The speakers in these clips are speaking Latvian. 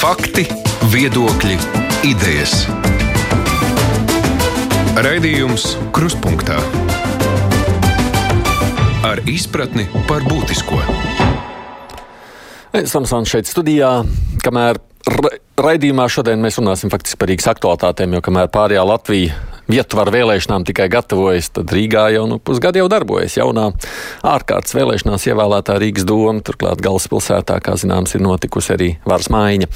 Fakti, viedokļi, idejas. Raidījums Kruspunkta ar izpratni par būtisko. Samsons šeit studijā, kamēr ra raidījumā šodien mēs runāsim faktiski par Rīgas aktualitātēm, jo kamēr pārējā Latvija ietvaru vēlēšanām tikai gatavojas, tad Rīgā jau nu, pusgadu jau darbojas jaunā ārkārtas vēlēšanās ievēlētā Rīgas doma. Turklāt galvaspilsētā, kā zināms, ir notikusi arī varas maiņa.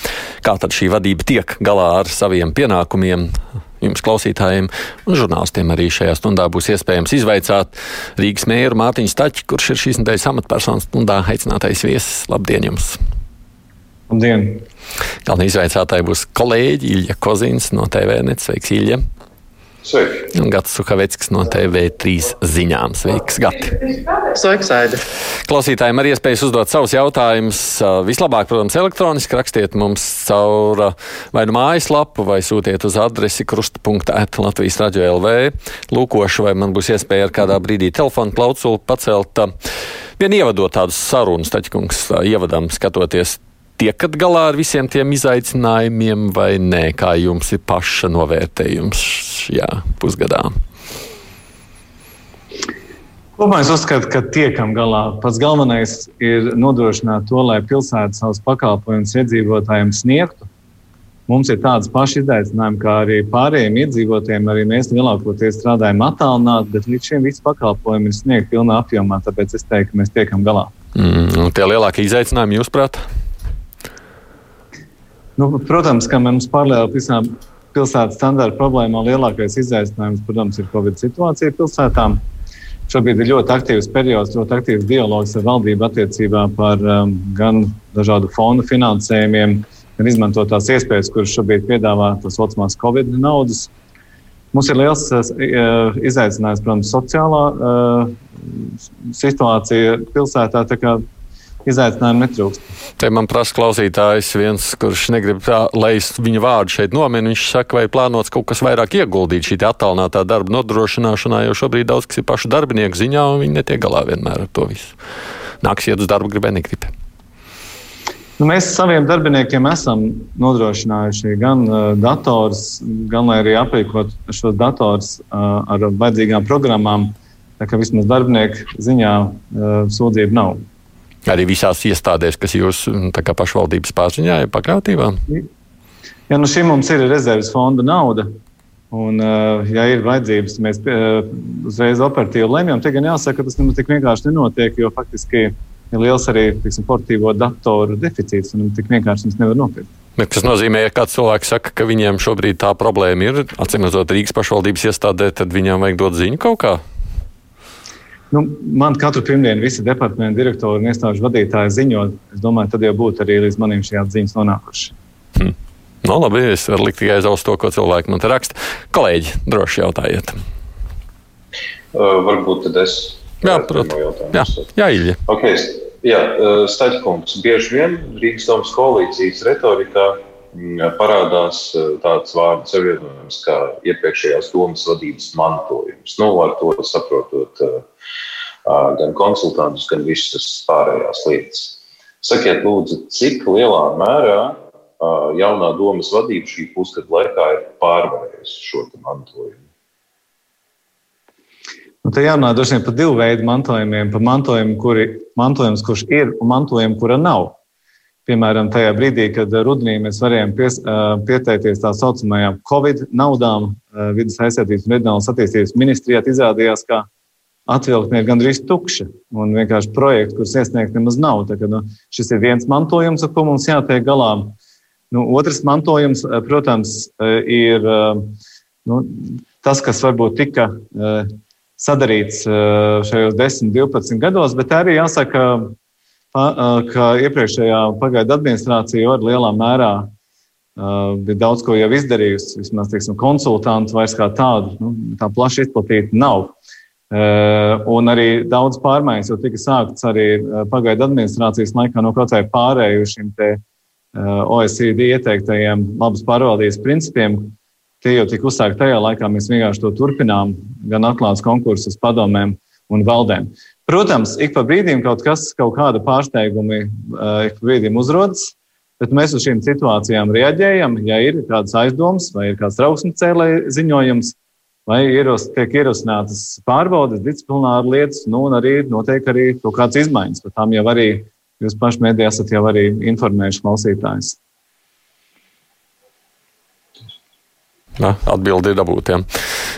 Kā tad šī vadība tiek galā ar saviem pienākumiem? Jums, klausītājiem un žurnālistiem, arī šajā stundā būs iespējams izvaicāt Rīgas mēru Mārtiņu Staķi, kurš ir šīs nedēļas amatpersonas stundā aicinātais viesis. Labdien jums! Labdien! Galvenā izvaicātāja būs kolēģi Ilja Kozins no TVNet. Sveiks, Ilja! Sveiki. Un Gatis Suhavecks no TV3 ziņām. Sveiks, Gati! Sveiks, Aida! Klausītājiem arī iespējas uzdot savus jautājumus. Vislabāk, protams, elektroniski rakstiet mums caur vai nu mājaslapu, vai sūtiet uz adresi krusta.et Latvijas radio LV. Lūkošu, vai man būs iespēja ar kādā brīdī telefonu klausuli pacelt. Vien ievadot tādus sarunas, taķkungs, ievadam skatoties tiekat galā ar visiem tiem izaicinājumiem, vai nē, kā jums ir paša novērtējums šajā pusgadā? Kopumā es uzskatu, ka tiekam galā. Pats galvenais ir nodrošināt to, lai pilsēta savus pakalpojumus iedzīvotājiem sniegtu. Mums ir tādas pašas izaicinājumi, kā arī pārējiem iedzīvotājiem. Arī mēs lielākoties strādājam attālināti, bet līdz šim visi pakalpojumi ir sniegti pilnā apjomā. Tāpēc es teiktu, ka mēs tiekam galā. Mm, tie lielākie izaicinājumi, jūsuprāt? Nu, protams, ka mums paralēli visām pilsētas standarta problēmām lielākais izaicinājums, protams, ir Covid situācija pilsētām. Šobrīd ir ļoti aktīvs periods, ļoti aktīvs dialogs ar valdību attiecībā par um, gan dažādu fondu finansējumiem, gan izmantot tās iespējas, kuras šobrīd piedāvā tas saucamās Covid naudas. Mums ir liels uh, izaicinājums, protams, sociālā uh, situācija pilsētā izaicinājumu netrūkst. Te man prasa klausītājs, viens, kurš negrib, tā, lai es viņa vārdu šeit nominu. Viņš saka, vai plānots kaut kas vairāk ieguldīt šī attālinātā darba nodrošināšanā, jo šobrīd daudz kas ir pašu darbinieku ziņā, un viņi netiek galā vienmēr ar to visu. Nāks iet uz darbu, gribēja negrib. Nu, mēs saviem darbiniekiem esam nodrošinājuši gan uh, dators, gan arī aprīkot šos dators uh, ar vajadzīgām programmām. Tā kā vismaz darbinieku ziņā uh, sūdzību nav. Arī visās iestādēs, kas jūsu pašvaldības pārziņā ir pakļautībā? Ja nu šim mums ir rezerves fonda nauda, un, ja ir vajadzības, mēs uzreiz operatīvi lemjam, gan jāsaka, ka tas nemaz tik vienkārši nenotiek, jo faktiski ir liels arī tiksim, portīvo datoru deficīts, un tik vienkārši viņas nevar nopirkt. Bet tas nozīmē, ka kāds cilvēks saka, ka viņiem šobrīd tā problēma ir, atcīmredzot Rīgas pašvaldības iestādē, tad viņiem vajag dot ziņu kaut kā. Nu, man katru pirmdienu visi departamentu direktori un iestāžu vadītāji ziņo. Es domāju, tad jau būtu arī līdz manim šīs ziņas nonākušas. Hmm. No, nu, labi, es varu likt tikai uz to, ko cilvēki man te raksta. Kolēģi, droši jautājiet. Uh, varbūt tad es. Jā, protams. Jā, jā Ilja. Okay. Jā, Staļkungs, bieži vien Rīgas domas koalīcijas retorikā parādās tāds vārdu savienojums kā iepriekšējās domas vadības mantojums. Nu, ar to saprotot gan konsultantus, gan visas pārējās lietas. Sakiet, lūdzu, cik lielā mērā jaunā domas vadība šī pusgada laikā ir pārvarējusi šo mantojumu? Nu, te jārunā droši vien par divu veidu mantojumiem. Par mantojumu, kuri, mantojums, kurš ir, un mantojumu, kura nav. Piemēram, tajā brīdī, kad rudenī mēs varējām pies, pieteikties tā saucamajām Covid naudām, vidas aizsardzības un reģionālās attīstības ministrijā, izrādījās, ka atvilktne ir gandrīz tukša un vienkārši projekti, kurus iesniegt nemaz nav. Ka, nu, šis ir viens mantojums, ar ko mums jātiek galā. Nu, otrs mantojums, protams, ir nu, tas, kas varbūt tika sadarīts šajos 10, 12 gados, bet arī jāsaka, ka iepriekšējā pagaidu administrācija var lielā mērā bija daudz ko jau izdarījusi. Vismaz teiksim, konsultantu vairs kā tādu nu, tā plaši izplatīta nav. Un arī daudz pārmaiņas jau tika sāktas arī pagaidu administrācijas laikā no kaut kādiem pārēju šiem OECD ieteiktajiem labas pārvaldības principiem. Tie jau tika uzsākti tajā laikā, mēs vienkārši to turpinām, gan atklāts konkursus padomēm un valdēm. Protams, ik pa brīdim kaut kas, kaut kāda pārsteigumi ik pa brīdim uzrodas. Bet mēs uz šīm situācijām reaģējam, ja ir kādas aizdomas vai ir kāds trauksmes cēlēja ziņojums, vai ieros, tiek ierosinātas pārbaudes, disciplināra lietas, nu, un arī notiek arī kaut kādas izmaiņas. Par tām jau arī jūs paši mēdī esat jau arī informējuši klausītājus. Atbildi ir dabūta.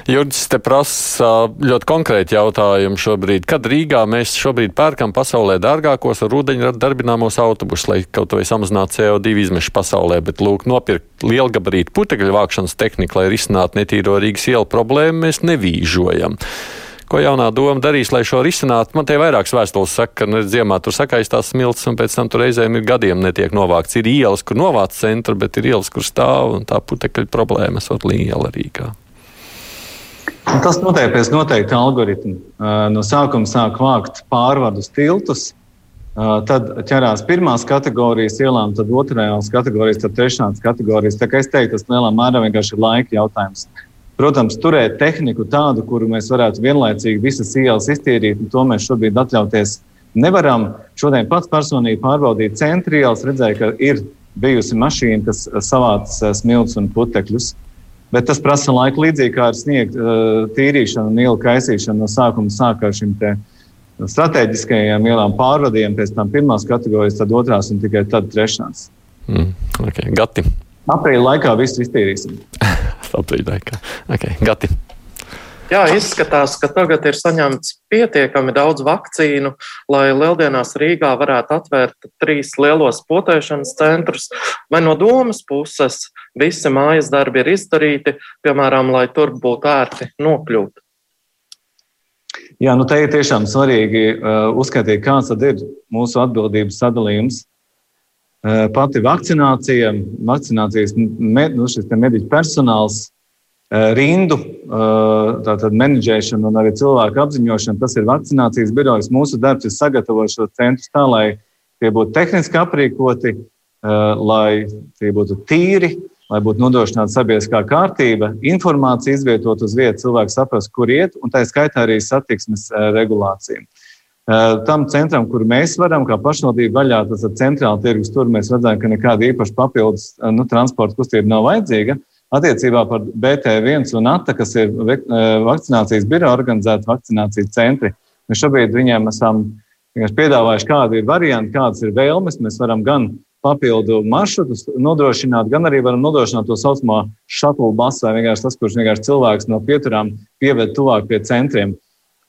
Jurģis te prasa ļoti konkrēti jautājumu šobrīd. Kad Rīgā mēs šobrīd pērkam pasaulē dārgākos ar ūdeņradu darbināmos autobusus, lai kaut vai samazinātu CO2 izmešu pasaulē, bet lūk, nopirkt lielgabarītu putekļu vākšanas tehniku, lai risinātu netīro Rīgas ielu problēmu, mēs nevīžojam. Ko jaunā doma darīs, lai šo risinātu? Man te vairākas vēstules saka, ka nu, ziemā tur sakais tās smilts, un pēc tam tur reizēm ir gadiem netiek novākts. Ir ielas, kur novāc centra, bet ir ielas, kur stāv, un tā putekļa problēma esot liela Rīgā. Tas notiek pēc noteikta algoritma. No sākuma sāk vākt pārvadus tiltus, tad ķerās pirmās kategorijas ielām, tad otrajās kategorijas, tad trešās kategorijas. Tā kā es teiktu, tas lielā mērā vienkārši ir laika jautājums. Protams, turēt tehniku tādu, kuru mēs varētu vienlaicīgi visas ielas iztīrīt, to mēs šobrīd atļauties nevaram. Šodien pats personīgi pārbaudīju centra ielas, redzēju, ka ir bijusi mašīna, kas savāc eh, smilts un putekļus. Bet tas prasa laiku līdzīgi kā ar sniegu eh, tīrīšanu un ielu kaisīšanu. No sākuma sāk ar šīm strateģiskajām ielām pārvadiem, pēc tam pirmās kategorijas, tad otrās un tikai tad trešās. Mm, okay. Gati. Aprīļa laikā visu iztīrīsim. Aprīļa laikā. Okay. Gati. Jā, izskatās, ka tagad ir saņemts pietiekami daudz vakcīnu, lai Lieldienās Rīgā varētu atvērt trīs lielos potēšanas centrus. Vai no domas puses visi mājas darbi ir izdarīti, piemēram, lai tur būtu ērti nokļūt? Jā, nu te ir tiešām svarīgi uh, uzskatīt, kāds tad ir mūsu atbildības sadalījums. Eh, pati vakcinācija, vakcinācijas med, nu, mediķu personāls, eh, rindu eh, menedžēšana un arī cilvēku apziņošana. Tas ir vakcinācijas birojas. Mūsu darbs ir sagatavot šo centru tā, lai tie būtu tehniski aprīkoti, lai tie būtu tīri, lai būtu nodrošināta sabiedriskā kārtība, informācija izvietot uz vietas, cilvēks saprast, kur iet, un tā skaitā arī satiksmes regulācija. Eh, tam centram, kur mēs varam, kā pašvaldība vaļā, tas ir centrāla tirgus, tur mēs redzam, ka nekāda īpaša papildus eh, nu, transporta kustība nav vajadzīga. Attiecībā par BT1 un ATA, kas ir eh, vakcinācijas biroja organizēta vakcinācijas centri, mēs šobrīd viņiem esam piedāvājuši, kādi ir varianti, kādas ir vēlmes. Mēs varam gan papildu maršrutus nodrošināt, gan arī varam nodrošināt to saucamo šatulu basu, vai vienkārši tas, kurš vienkārši cilvēks no pieturām pieved tuvāk pie centriem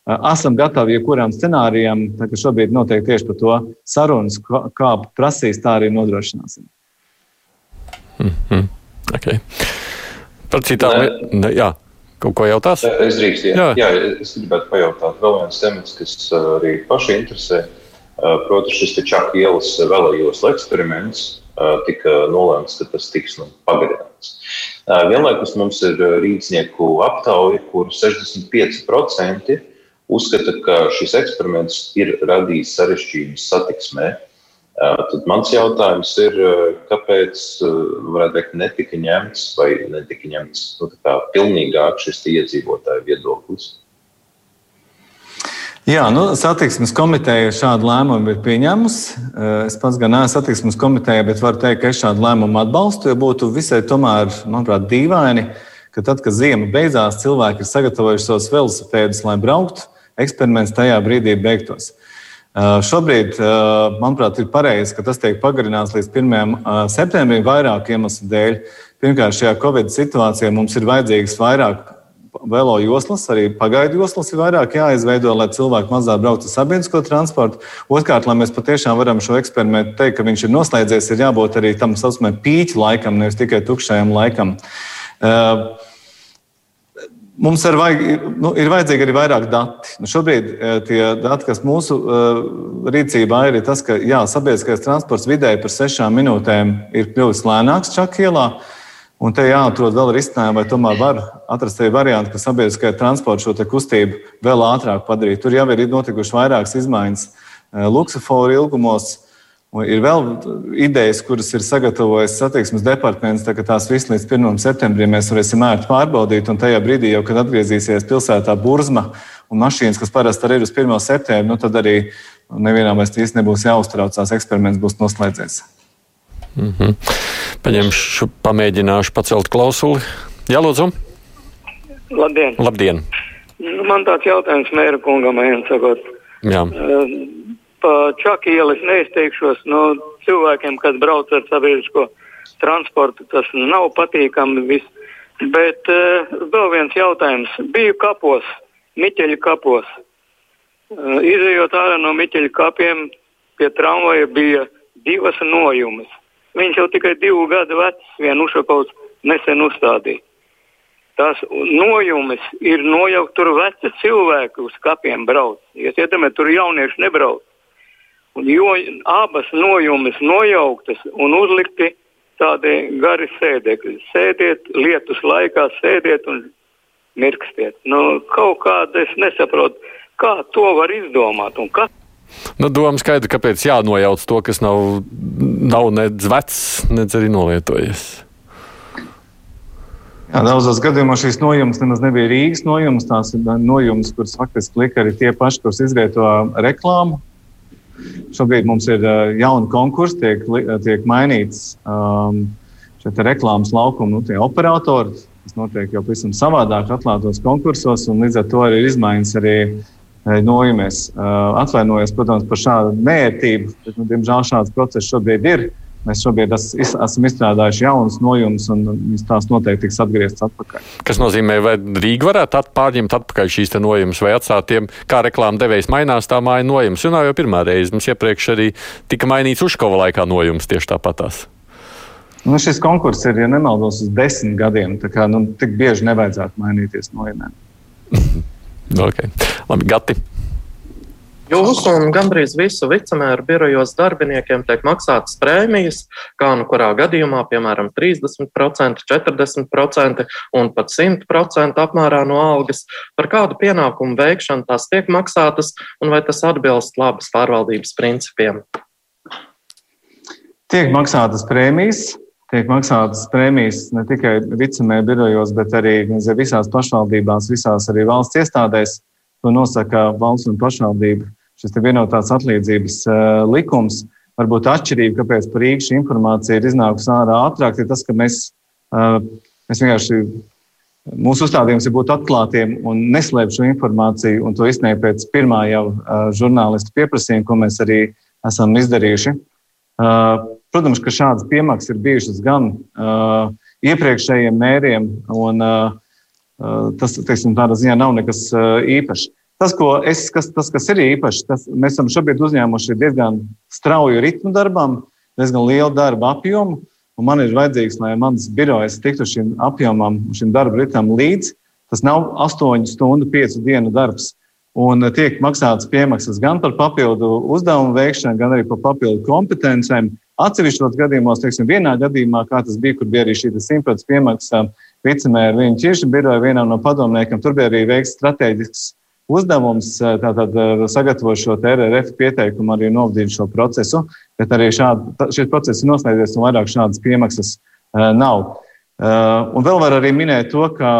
esam gatavi jebkuram scenārijam, kas šobrīd notiek tieši par to sarunas, kā prasīs, tā arī nodrošināsim. Mm -hmm. okay. Par citām lietām, jā. Kaut ko jautās? Es drīkstu, jā. jā. jā. Es gribētu pajautāt vēl viens temats, kas arī paši interesē. Proti, šis te Čaka ielas vēlējos eksperiments tika nolēmts, ka tas tiks nu, pagarināts. Vienlaikus mums ir rīznieku aptauja, kur 65% uzskata, ka šis eksperiments ir radījis sarežģījumus satiksmē. Tad mans jautājums ir, kāpēc teikt, netika ņemts vai netika ņemts nu, pilnīgāk šis iedzīvotāju viedoklis? Jā, nu, satiksmes komiteja šādu lēmumu ir pieņēmusi. Es pats gan neesmu satiksmes komiteja, bet varu teikt, ka es šādu lēmumu atbalstu. Jo būtu visai tomēr, manuprāt, dīvaini, ka tad, kad ziema beidzās, cilvēki ir sagatavojuši savus velosipēdus, lai brauktu eksperiments tajā brīdī beigtos. Uh, šobrīd, uh, manuprāt, ir pareizi, ka tas tiek pagarināts līdz 1. Uh, septembrim vairāku iemeslu dēļ. Pirmkārt, šajā Covid situācijā mums ir vajadzīgs vairāk velo joslas, arī pagaidu joslas ir vairāk jāizveido, lai cilvēki mazāk brauktu ar sabiedrisko transportu. Otrkārt, lai mēs patiešām varam šo eksperimentu teikt, ka viņš ir noslēdzies, ir jābūt arī tam saucamajam pīķa laikam, nevis tikai tukšajam laikam. Uh, Mums ir, vajag, nu, ir vajadzīgi arī vairāk dati. Nu, šobrīd eh, tie dati, kas mūsu uh, rīcībā ir, ir tas, ka jā, sabiedriskais transports vidēji par sešām minūtēm ir kļuvis lēnāks Čakielā. Un te jāatrod vēl risinājumi, vai tomēr var atrast arī variantu, ka sabiedriskajā transportā šo kustību vēl ātrāk padarīt. Tur jau ir notikušas vairākas izmaiņas uh, luksusforu ilgumos. Ir vēl idejas, kuras ir sagatavojis satiksmes departaments, tā, ka tās visas līdz 1. septembrim mēs varēsim ērti pārbaudīt. Un tajā brīdī, jau, kad atgriezīsies pilsētā burzma un mašīnas, kas parasti arī ir uz 1. septembra, nu, tad arī nevienam vairs īsti nebūs jāuztraucās, eksperiments būs noslēdzies. Mm -hmm. Paņemšu, pamēģināšu pacelt klausuli. Jā, lūdzu. Labdien. Labdien. Nu, man tāds jautājums mēra kungam, sakot. Jā. Pa Čaku ielas neizteikšos no cilvēkiem, kas brauc ar sabiedrisko transportu. Tas nav patīkami viss. Bet uh, vēl viens jautājums. Biju kapos, Miķeļa kapos. Uh, izejot ārā no Miķeļa kapiem, pie tramvaja bija divas nojumes. Viņš jau tikai divu gadu vecs, vienu Ušakovs nesen uzstādīja. Tās nojumes ir nojaukt tur veci cilvēki uz kapiem brauc. Jūs iedomājaties, tur jaunieši nebrauc. Un jo abas nojumes nojauktas un uzlikti tādi gari sēdekļi. Sēdiet lietus laikā, sēdiet un mirkstiet. Nu, kaut kāda es nesaprotu, kā to var izdomāt un kas. Nu, doma skaidra, kāpēc jānojauc to, kas nav, nav nedz vecs, nedz arī nolietojies. Jā, daudzos gadījumos šīs nojums nemaz nebija Rīgas nojums. Tās ir nojums, kuras faktiski lika arī tie paši, kurus izvieto reklāmu. Šobrīd mums ir uh, jauni konkursi, tiek, tiek mainīts um, reklāmas laukuma nu, operatori. Tas notiek jau pavisam savādāk, atklātos konkursos, un līdz ar to arī ir izmaiņas arī nojumies. Uh, atvainojos, protams, par šādu nērtību, bet, nu, diemžēl, šāds process šobrīd ir. Uh, Mēs šobrīd es, esam izstrādājuši jaunas nojumus, un tās noteikti tiks atgrieztas atpakaļ. Kas nozīmē, vai Rīga varētu at pārņemt atpakaļ šīs nojumus, vai atstāt tiem, kā reklāmas devējs mainās, tā māja nojums. Un jau pirmā reize. Mums iepriekš arī tika mainīts Užkova laikā nojums tieši tāpatās. Nu, šis konkurss ir, ja nemaldos, uz desmit gadiem. Tā kā nu, tik bieži nevajadzētu mainīties nojumiem. okay. Labi, Gati. Jūsu un gandrīz visu vicemēru birojos darbiniekiem tiek maksātas prēmijas, kā nu kurā gadījumā, piemēram, 30%, 40% un pat 100% apmērā no algas. Par kādu pienākumu veikšanu tās tiek maksātas un vai tas atbilst labas pārvaldības principiem? Tiek maksātas prēmijas. Tiek maksātas prēmijas ne tikai vicemēru birojos, bet arī visās pašvaldībās, visās arī valsts iestādēs. To nosaka valsts un pašvaldību šis vienotās atlīdzības uh, likums. Varbūt atšķirība, kāpēc par Rīgas šī informācija ir iznākusi ārā ātrāk, ir tas, ka mēs, uh, mēs vienkārši mūsu uzstādījums ir būt atklātiem un neslēpt šo informāciju un to izsniegt pēc pirmā jau uh, žurnālistu pieprasījuma, ko mēs arī esam izdarījuši. Uh, protams, ka šādas piemaksas ir bijušas gan uh, iepriekšējiem mēriem, un tas, teiksim, tādā ziņā nav nekas īpašs. Tas, es, kas, tas, kas ir īpašs, tas, mēs esam šobrīd uzņēmuši diezgan strauju ritmu darbam, diezgan lielu darba apjomu. Man ir vajadzīgs, lai mans birojs tiktu šim apjomam, šim darba ritmam līdzi. Tas nav 8 stundu, 5 dienu darbs. Un tiek maksāts piemaksas gan par papildu uzdevumu veikšanu, gan arī par papildu kompetencēm. Atsevišķos gadījumos, teiksim, vienā gadījumā, kā tas bija, kur bija arī šī simtprocentīga piemaksa vicemēra viņa ķirša biroja vienam no padomniekiem, tur bija arī veikts strateģisks uzdevums eh, tātad, eh, sagatavot šo TRF pieteikumu, arī novadīt šo procesu, bet arī šādi, šis process ir noslēdzies un vairāk šādas piemaksas uh, nav. Uh, un vēl var arī minēt to, ka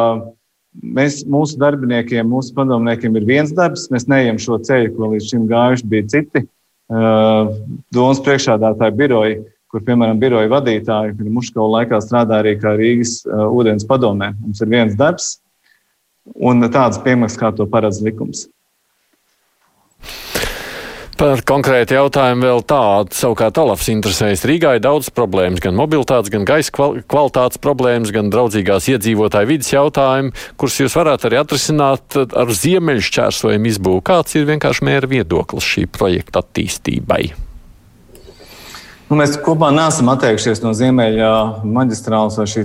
mēs, mūsu darbiniekiem, mūsu padomniekiem ir viens darbs, mēs neejam šo ceļu, ko līdz šim gājuši bija citi uh, domas priekšādātāji biroji, kur, piemēram, biroja vadītāji, kur Muškova laikā strādā arī kā Rīgas ūdens padomē. Mums ir viens darbs, un tādas piemaksas, kā to paredz likums. Par konkrētu jautājumu vēl tādu. Savukārt Olafs interesējas Rīgā ir daudz problēmas, gan mobilitātes, gan gaisa kvalitātes problēmas, gan draudzīgās iedzīvotāju vidas jautājumi, kurus jūs varētu arī atrisināt ar ziemeļšķērsojumu izbūvu. Kāds ir vienkārši mēra viedoklis šī projekta attīstībai? Nu, mēs kopā neesam atteikušies no ziemeļa maģistrāles vai šī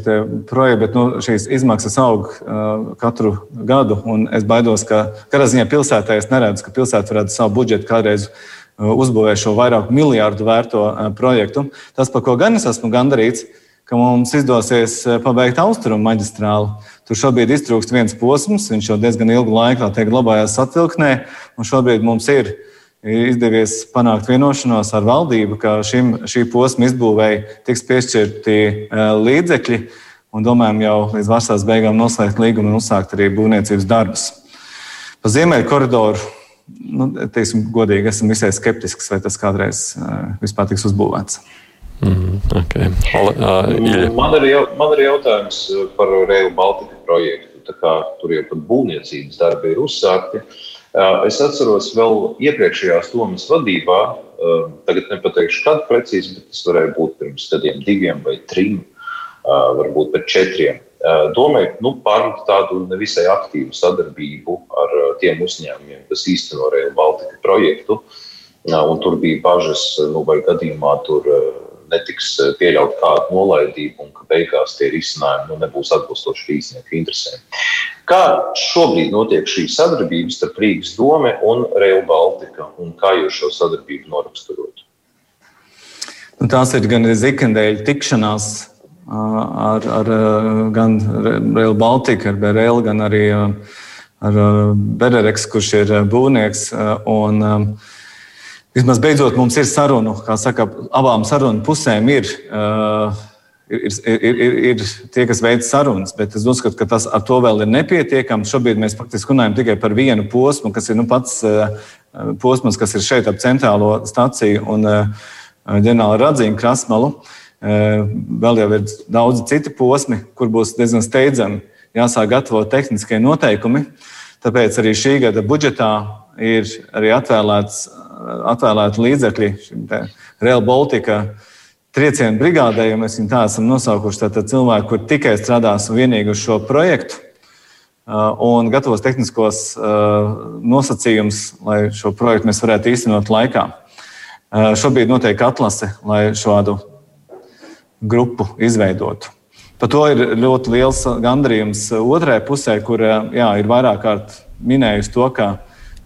projekta, bet nu, šīs izmaksas aug uh, katru gadu. Es baidos, ka katrā ziņā pilsētā es neredzu, ka pilsēta varētu savu budžetu kādreiz uh, uzbūvēt šo vairāku miljārdu vērto uh, projektu. Tas, par ko gan es esmu gandarīts, ka mums izdosies pabeigt austrumu maģistrāli. Tur šobrīd iztrūkst viens posms, viņš jau diezgan ilgu laiku tiek glabājās atvilknē, un šobrīd mums ir ielikās izdevies panākt vienošanos ar valdību, ka šim, šī posma izbūvēi tiks piešķirti e, līdzekļi. Un domājam, jau līdz vasaras beigām noslēgt līgumu un uzsākt arī būvniecības darbus. Pa ziemeļu koridoru, nu, teiksim, godīgi, esam visai skeptiski, vai tas kādreiz e, vispār tiks uzbūvēts. Mm, okay. uh, man, ir, man ir jautājums par Rail Baltica projektu. Tur jau pat būvniecības darbi ir uzsākti. Es atceros vēl iepriekšējās domas vadībā, tagad nepateikšu, kad precīzi, bet tas varēja būt pirms gadiem, diviem vai trim, varbūt pat četriem. Domāju, nu, pārņemt tādu nevisai aktīvu sadarbību ar tiem uzņēmumiem, kas īsteno Rail Baltica projektu. Un tur bija bažas, nu, vai gadījumā tur netiks eh, pieļaut kādu nolaidību un ka beigās tie risinājumi nu, nebūs atbilstoši rīznieku interesēm. Kā šobrīd notiek šī sadarbība starp Rīgas dome un Rail Baltica un kā jūs šo sadarbību noraksturot? Nu, tās ir gan zikandēļa tikšanās ar, ar gan Rail Baltica, ar BRL, gan arī ar Berereks, kurš ir būvnieks. Un, Vismaz beidzot mums ir saruna, kā saka, abām sarunu pusēm ir. Uh, Ir, ir, ir, ir tie, kas veic sarunas, bet es uzskatu, ka tas ar to vēl ir nepietiekami. Šobrīd mēs faktiski runājam tikai par vienu posmu, kas ir nu, pats uh, posms, kas ir šeit ap centrālo staciju un uh, ģenerāla radzīņu krasmalu. Uh, vēl jau ir daudzi citi posmi, kur būs diezgan steidzami jāsāk gatavot tehniskie noteikumi. Tāpēc arī šī gada budžetā ir arī atvēlēts atvēlēti līdzekļi šim Real Baltica triecienu brigādē, jo mēs viņu tā esam nosaukuši. Tātad cilvēki, kur tikai strādās vienīgi uz šo projektu un gatavos tehniskos nosacījumus, lai šo projektu mēs varētu īstenot laikā. Šobrīd notiek atlase, lai šādu grupu izveidotu. Par to ir ļoti liels gandarījums otrajai pusē, kur jā, ir vairāk kārt minējusi to, ka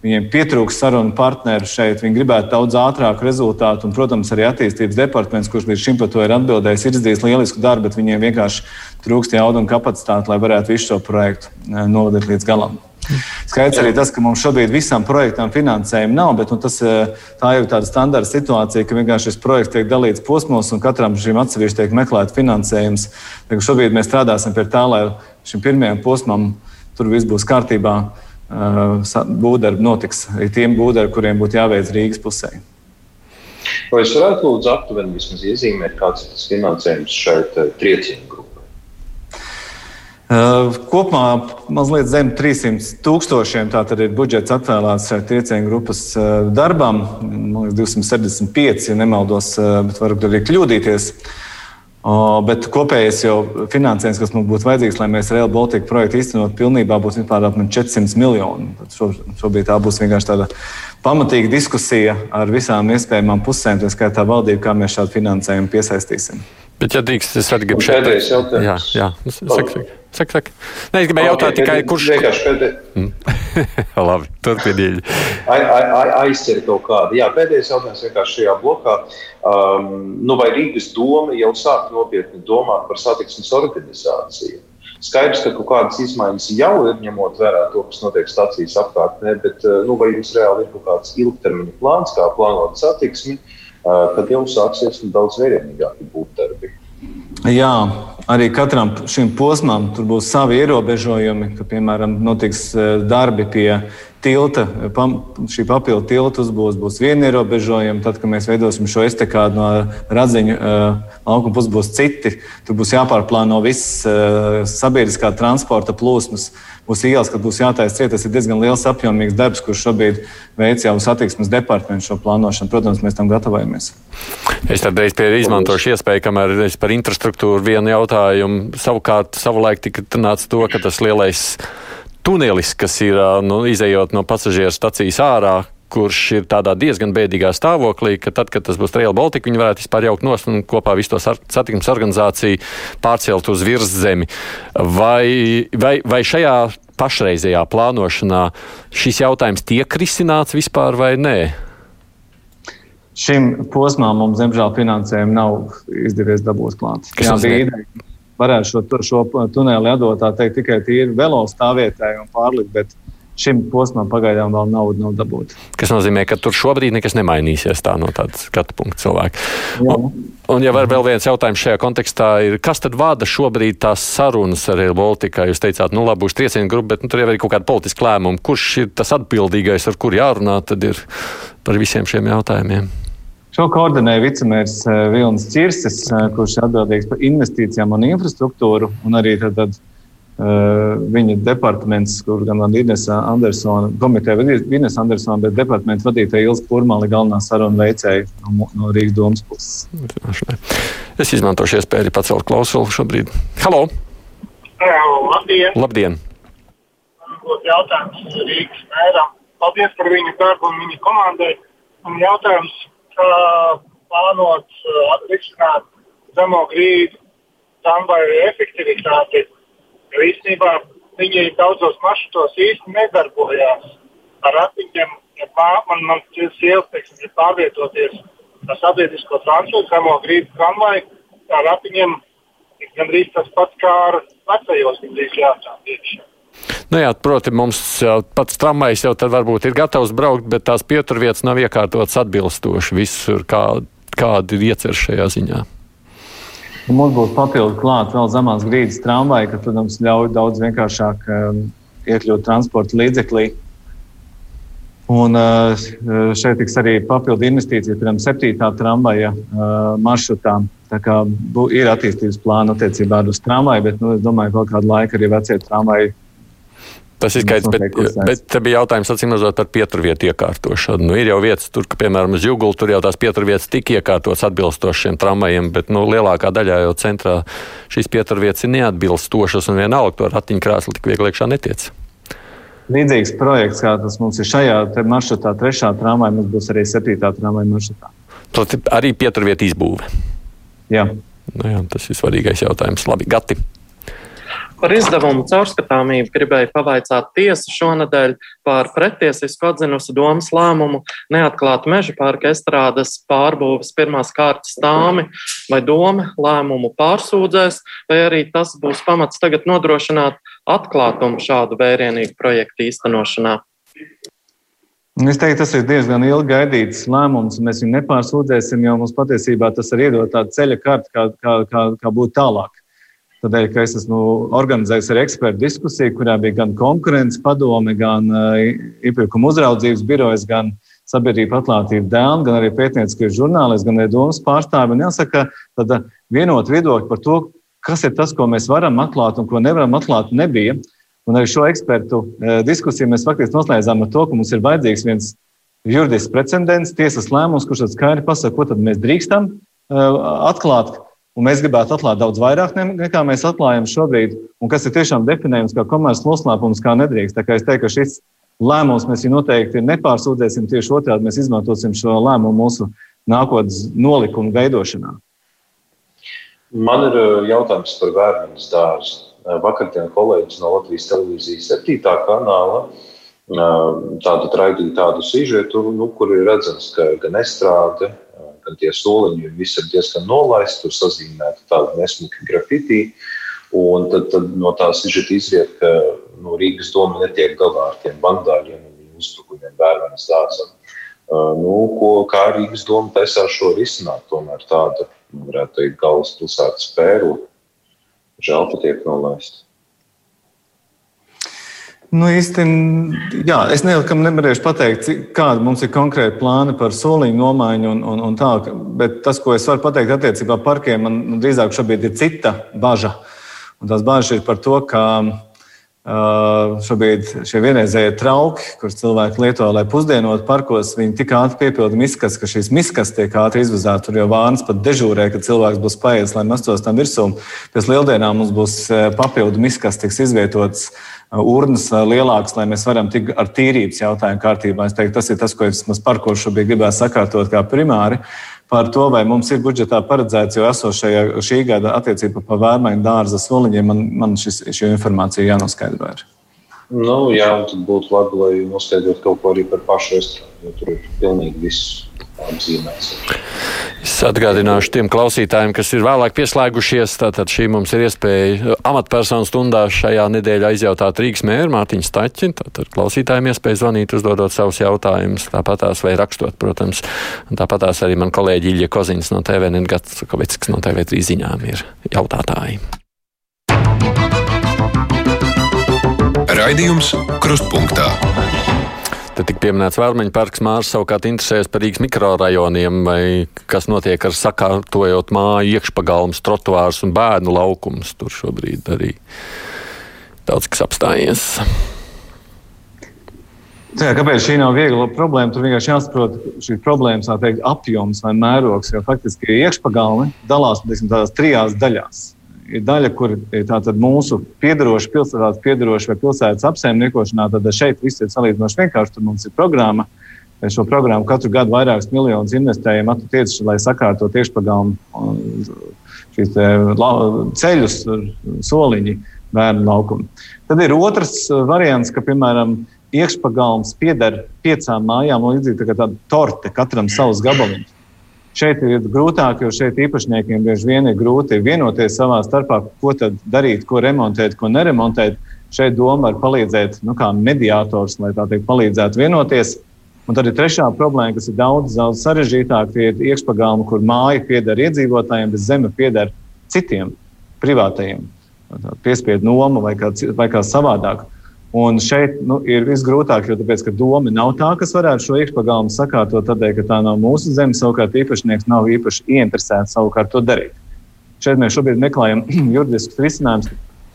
Viņiem pietrūkst sarunu partneru šeit, viņi gribētu daudz ātrāku rezultātu. Un, protams, arī attīstības departaments, kurš līdz šim par to ir atbildējis, ir izdarījis lielisku darbu, bet viņiem vienkārši trūkst jaudu un kapacitāti, lai varētu visu šo projektu eh, novadīt līdz galam. Skaidrs arī tas, ka mums šobrīd visam projektam finansējuma nav, bet nu, tas, eh, tā jau ir tāda standarta situācija, ka vienkārši šis projekts tiek dalīts posmos un katram šim atsevišķi tiek meklēts finansējums. Šobrīd mēs strādāsim pie tā, lai šim pirmajam posmam tur viss būs kārtībā būvdarbi notiks tiem būvdarbiem, kuriem būtu jāveic Rīgas pusē. Vai es varētu lūdzu aptuveni iezīmēt, kāds ir tas finansējums šeit triecienu grupai? Uh, kopumā mazliet zem 300 tūkstošiem tātad ir budžets atvēlēts šai triecienu grupas uh, darbam. Man liekas, 275, ja nemaldos, uh, bet varu arī kļūdīties. Uh, Bet kopējais jau finansējums, kas mums būtu vajadzīgs, lai mēs Real Baltica projektu īstenot pilnībā, būs apmēram 400 miljoni. Šobrīd tā būs vienkārši tāda pamatīga diskusija ar visām iespējamām pusēm, tā skaitā valdību, kā mēs šādu finansējumu piesaistīsim. Bet, ja drīkst, es arī gribu šeit pateikt, jā, jā, saka, saka. Saka. Nē, es gribēju jautāt tikai, kurš. Vienkārši pēdē... Mm. Labi, turpiniet. Aizcer kaut kādu. Jā, pēdējais jautājums vienkārši šajā blokā. Um, nu, vai Rīgas doma jau sāk nopietni domāt par satiksmes organizāciju? Skaidrs, ka kaut kādas izmaiņas jau ir, ņemot vērā to, kas notiek stācijas apkārtnē, bet uh, nu, vai jums reāli ir kaut kāds ilgtermiņa plāns, kā plānot satiksmi, uh, kad jau sāksies daudz vērienīgāki būt darbi? Jā, arī katram šim posmam būs savi ierobežojumi, ka, piemēram, notiks e, darbi pie tilta, šī papildu tilta uzbūves būs viena ierobežojuma. Tad, kad mēs veidosim šo estekādu no radziņu laukuma puses, būs citi. Tur būs jāpārplāno viss sabiedriskā transporta plūsmas būs ielas, kad būs jātaisa ciet. Tas ir diezgan liels apjomīgs darbs, kurš šobrīd veic jau satiksmes departaments šo plānošanu. Protams, mēs tam gatavojamies. Es tad reiz izmantošu iespēju, kamēr es par infrastruktūru vienu jautājumu. Savukārt, savulaik tika nāca to, ka tas lielais tunelis, kas ir nu, izējot no pasažieru stacijas ārā, kurš ir tādā diezgan bēdīgā stāvoklī, ka tad, kad tas būs Rail Baltica, viņi varētu vispār jaukt nost un kopā visu to satiksmes organizāciju pārcelt uz virszemi. Vai, vai, vai šajā pašreizējā plānošanā šis jautājums tiek risināts vispār vai nē? Šim posmām mums, diemžēl, finansējumu nav izdevies dabūt klāt. Kas Jā, bija ideja. Varētu šo, šo tuneli atdot teikt, tikai tīri velo stāvvietai un pārlikt, bet šim posmam pagaidām vēl nauda nav dabūta. Tas nozīmē, ka tur šobrīd nekas nemainīsies tā no tāda skatu punkta cilvēka. Un, un, ja var vēl viens jautājums šajā kontekstā, ir, kas tad vada šobrīd tās sarunas ar Air Baltica? Jūs teicāt, nu labi, būs triecienu grupa, bet nu, tur jau ir kaut kāda politiska lēmuma. Kurš ir tas atbildīgais, ar kuru jārunā, tad ir par visiem šiem jautājumiem? Šo koordinē vicemērs Vilnis Čirsis, kurš ir atbildīgs par investīcijām un infrastruktūru, un arī tad, tad, uh, viņa departaments, kur gan Inesa Andersona, komiteja vadīja Inesa Andersona, bet departamenta vadītāja Ilza Purmāli galvenā saruna veicēja no, no Rīgas domas puses. Es izmantošu iespēju pacelt klausuli šobrīd. Halo! Jā, labdien! Labdien. Būtu jautājums Rīgas mēram. Paldies par viņu darbu un viņa komandai. Un jautājums, kā plānot atrisināt zemo grīdu tramvaju efektivitāti, jo īstenībā viņi daudzos maršrutos īsti nedarbojās ar ratiņiem. Ja pār, man man sievas, teiksim, ja pārvietoties ar sabiedrisko transportu, zemo grīdu tramvaju, ar ratiņiem gandrīz tas pats kā ar vecajos, gandrīz jāatcām iekšā. Nu jā, proti, mums pats tramvajs jau tad varbūt ir gatavs braukt, bet tās pieturvietas nav iekārtotas atbilstoši visur, kā, kādi ir iecer šajā ziņā. Mums būs papildus klāt vēl zemās grīdas tramvaja, kas, protams, ļauj daudz vienkāršāk um, iekļūt transporta līdzeklī. Un uh, šeit tiks arī papildu investīcijas, piemēram, septītā tramvaja uh, maršrutā. Tā kā bū, ir attīstības plāna attiecībā uz tramvaju, bet nu, es domāju, ka vēl kādu laiku arī vecie tramvaji Tas ir skaidrs, bet, bet te bija jautājums atcīmredzot par pieturvietu iekārtošanu. Nu, ir jau vietas, tur, ka, piemēram, uz Jugulu tur jau tās pieturvietas tika iekārtotas atbilstoši šiem tramvajiem, bet nu, lielākā daļā jau centrā šīs pieturvietas ir neatbilstošas un vienalga to ratiņkrēslu tik viegli iekšā netiec. Līdzīgs projekts, kā tas mums ir šajā maršrutā, trešā tramvaja, mums būs arī septītā tramvaja maršrutā. Tas arī pieturvietu izbūve. Jā. Nu, jā, tas ir svarīgais jautājums. Labi, Gati. Par izdevumu caurskatāmību gribēju pavaicāt tiesu šonadēļ par pretiesisku atzinusi domas lēmumu neatklāt meža parka estrādes pārbūves pirmās kārtas tāmi, vai doma lēmumu pārsūdzēs, vai arī tas būs pamats tagad nodrošināt atklātumu šādu vērienīgu projektu īstenošanā. Es teiktu, tas ir diezgan ilgi gaidīts lēmums. Mēs viņu nepārsūdzēsim, jo mums patiesībā tas arī iedod tādu ceļa karti, kā, kā, kā, kā būt tālāk. Tādēļ, ka es esmu organizējis arī ekspertu diskusiju, kurā bija gan konkurences padome, gan iepirkuma uzraudzības birojas, gan sabiedrība atklātība dēļ, gan arī pētnieciskie žurnālisti, gan arī domas pārstāvi. Un jāsaka, tāda vienota viedokļa par to, kas ir tas, ko mēs varam atklāt un ko nevaram atklāt, nebija. Un arī šo ekspertu diskusiju mēs faktiski noslēdzām ar to, ka mums ir vajadzīgs viens juridisks precedents, tiesas lēmums, kurš skaidri pasaka, ko tad mēs drīkstam atklāt, Un mēs gribētu atklāt daudz vairāk nekā mēs atklājam šobrīd, un kas ir tiešām definējams kā komerces noslēpums, kā nedrīkst. Tā kā es teiktu, ka šis lēmums mēs noteikti nepārsūdzēsim, tieši otrādi mēs izmantosim šo lēmumu mūsu nākotnes nolikumu veidošanā. Man ir uh, jautājums par bērnu dārzu. Uh, vakardien kolēģis no Latvijas televīzijas 7. kanāla uh, tādu raidīja tādu sižetu, nu, kur ir redzams, ka gan estrāde, gan tie soliņi visi ir diezgan nolaisti, tur sazīmēti tādi nesmuki grafitī. Un tad, tad no tās izriet, ka no nu, Rīgas doma netiek galā ar tiem vandāļiem un uzbrukumiem bērnu dārzam. Uh, nu, ko, kā Rīgas doma taisās šo risināt, tomēr tāda, varētu teikt, galvaspilsētas pērle. Žēl, ka tiek nolaista. Nu, īsti, jā, es nelikam nevarēšu pateikt, kāda mums ir konkrēti plāni par soliņu nomaiņu un, un, un tā, bet tas, ko es varu pateikt attiecībā par parkiem, man drīzāk šobrīd ir cita bažas. Un tās bažas ir par to, ka šobrīd šie vienreizējie trauki, kurus cilvēki lieto, lai pusdienot parkos, viņi tik ātri piepilda miskas, ka šīs miskas tiek ātri izvazātas. Tur jau vārns pat dežūrē, ka cilvēks būs paēdis, lai mestos tam virsū. Pēc lieldienām mums būs papildu miskas, tiks izvietotas urnas lielākas, lai mēs varam tikt ar tīrības jautājumu kārtībā. Es teiktu, tas ir tas, ko es par ko šobrīd gribētu sakārtot kā primāri. Par to, vai mums ir budžetā paredzēts jau esošajā šī gada attiecībā par vērmaiņu dārza soliņiem, man, man šis, šī informācija jānoskaidro. Ir. Nu, jā, tad būtu labi, lai noskaidrotu kaut ko arī par pašu estrādi, jo tur ir pilnīgi viss apzīmēts. Es atgādināšu tiem klausītājiem, kas ir vēlāk pieslēgušies. Tātad šī mums ir iespēja amatpersonu stundā šajā nedēļā izjautāt Rīgas mēru Mārtiņu Staķi. Tātad klausītājiem iespēja zvanīt, uzdodot savus jautājumus, tāpatās vai rakstot, protams. Tāpatās arī man kolēģi Ilja Koziņš no TVN Gats Kovicks no TV3 ziņām ir jautātāji. Raidījums Krustpunktā. Te tik pieminēts Vērmeņa parks Mārs savukārt interesējas par Rīgas mikrorajoniem, vai kas notiek ar sakārtojot māju iekšpagalmus, trotuārs un bērnu laukums. Tur šobrīd arī daudz kas apstājies. Jā, kāpēc šī nav viegla problēma? Tur vienkārši jāsaprot šīs problēmas teikt, apjoms vai mērogs. Jo faktiski iekšpagalmi dalās teiksim, tādās trijās daļās. Ir daļa, kur ir mūsu piedaroša, pilsētas piedaroša vai pilsētas apsaimniekošanā. Tad šeit viss ir salīdzinoši vienkārši. Tur mums ir programma. Šo programmu katru gadu vairākus miljonus investējam attiecīgi, lai sakārtotu iekšpagalmu šīs ceļus, soliņi, bērnu laukumu. Tad ir otrs variants, ka, piemēram, iekšpagalms pieder piecām mājām, līdzīgi tā kā tāda torte, katram savs gabaliņš. Šeit ir grūtāk, jo šeit īpašniekiem bieži vien ir grūti vienoties savā starpā, ko darīt, ko remontēt, ko neremontēt. Šeit doma var palīdzēt, nu, kā mediātors, lai tā teikt, palīdzētu vienoties. Un tad ir trešā problēma, kas ir daudz, daudz sarežģītāka. Tie ir iekšpagalmi, kur māja pieder iedzīvotājiem, bet zeme pieder citiem, privātajiem. Piespiedu noma vai kā, vai kā savādāk. Un šeit nu, ir visgrūtāk, jo tāpēc, doma nav tā, kas varētu šo iekšpagalmu sakārtot, tādēļ, ka tā nav mūsu zeme. Savukārt īpašnieks nav īpaši ieinteresēts savukārt to darīt. Šeit mēs šobrīd meklējam juridiskus risinājumus,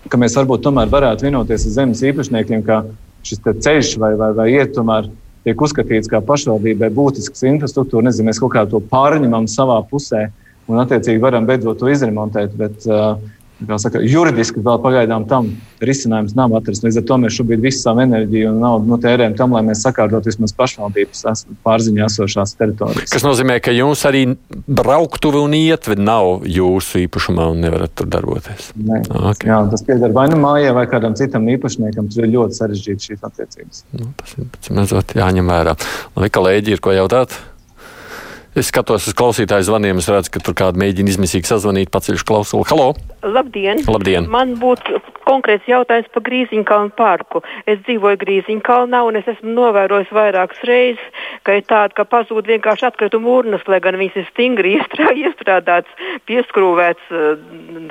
ka mēs varbūt tomēr varētu vienoties ar zemes īpašniekiem, ka šis ceļš vai, vai, vai iet tomēr tiek uzskatīts kā pašvaldībai būtisks infrastruktūra. Nezinu, mēs kaut kā to pārņemam savā pusē un attiecīgi varam beidzot to izremontēt. Bet, uh, saka, juridiski vēl pagaidām tam risinājums nav atrasts. Līdz ar to mēs šobrīd visu savu enerģiju un naudu nu, tērējam tam, lai mēs sakārtotu vismaz pašvaldības pārziņā esošās teritorijas. Tas nozīmē, ka jums arī brauktuve un ietve nav jūsu īpašumā un nevarat tur darboties. Nē, okay. jā, tas pieder vai nu mājai, vai kādam citam īpašniekam. Tur ir ļoti sarežģīti šīs attiecības. Nu, tas ir mazliet jāņem vērā. Vai kolēģi ir ko jautāt? Es skatos uz klausītāju zvaniem, es redzu, ka tur kāda mēģina izmisīgi sazvanīt, paceļš klausuli. Halo! Labdien! Labdien. Man būtu konkrēts jautājums par Grīziņkalnu parku. Es dzīvoju Grīziņkalnā un es esmu novērojis vairākas reizes, ka ir tāda, ka pazūd vienkārši atkrituma urnas, lai gan viņas ir stingri iestrādātas, pieskrūvēts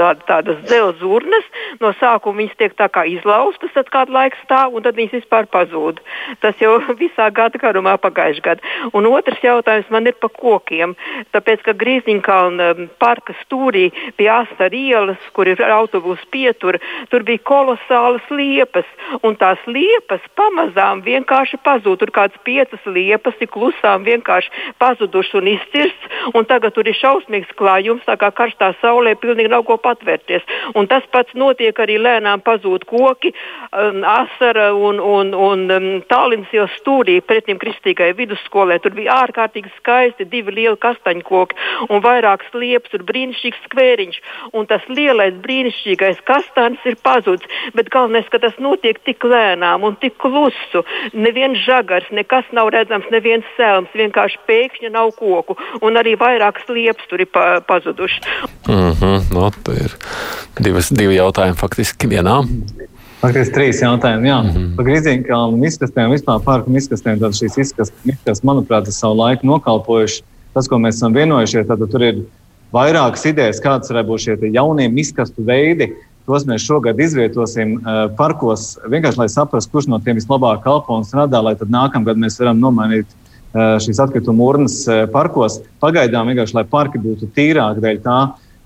tā, tādas dzelzs urnas. No sākuma viņas tiek tā kā izlaustas, tad kādu laiku stāv un tad viņas vispār pazūd. Tas jau visā gada garumā pagājušajā gadā. Un otrs jautājums man ir par kokiem. Tāpēc, ka Grīziņkalna parka stūrī pie Asta ielas, kur ir autobusu pietura, tur bija kolosālas liepas, un tās liepas pamazām vienkārši pazūd. Tur kāds piecas liepas ir klusām vienkārši pazudušas un izcirsts, un tagad tur ir šausmīgs klājums, tā kā karstā saulē pilnīgi nav ko patvērties. Un tas pats notiek arī lēnām pazūd koki, um, asara un, un, un um, tālins jau stūrī pretim kristīgai vidusskolē. Tur bija ārkārtīgi skaisti divi lieli kastaņkoki un vairākas liepas, tur brīnišķīgs skvēriņš. Un tas lielais brīnišķīgais kastāns ir pazudis. Bet galvenais, ka tas notiek tik lēnām un tik klusu. Neviens žagars, nekas nav redzams, neviens sēlms, vienkārši pēkšņi nav koku. Un arī vairākas liepas tur ir pa, pazudušas. Mm -hmm, no, ir divas, divi jautājumi faktiski vienā. Faktiski trīs jautājumi. Jā, mm -hmm. par grīzīgām izkastēm, vispār parku izkastēm. Tad šīs izkastes, manuprāt, ir savu laiku nokalpojuši. Tas, ko mēs esam vienojušies, tad tur ir vairākas idejas, kādas varētu būt šie jaunie izkastu veidi. Tos mēs šogad izvietosim uh, parkos, vienkārši lai saprastu, kurš no tiem vislabāk kalpo un strādā, lai tad nākamgad mēs varam nomainīt uh, šīs atkrituma urnas uh, parkos. Pagaidām vienkārši, lai parki būtu tīrāki dēļ tā,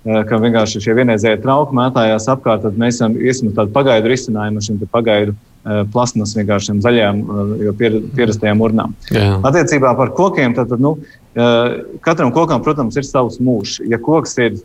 ka vienkārši šie vienreizēji trauki mētājās apkārt, tad mēs esam tādu pagaidu risinājumu šim pagaidu plasmas vienkāršiem zaļajām, jau pierastajām urnām. Jā. Attiecībā par kokiem, tad, tad nu, katram kokam, protams, ir savs mūžs. Ja koks ir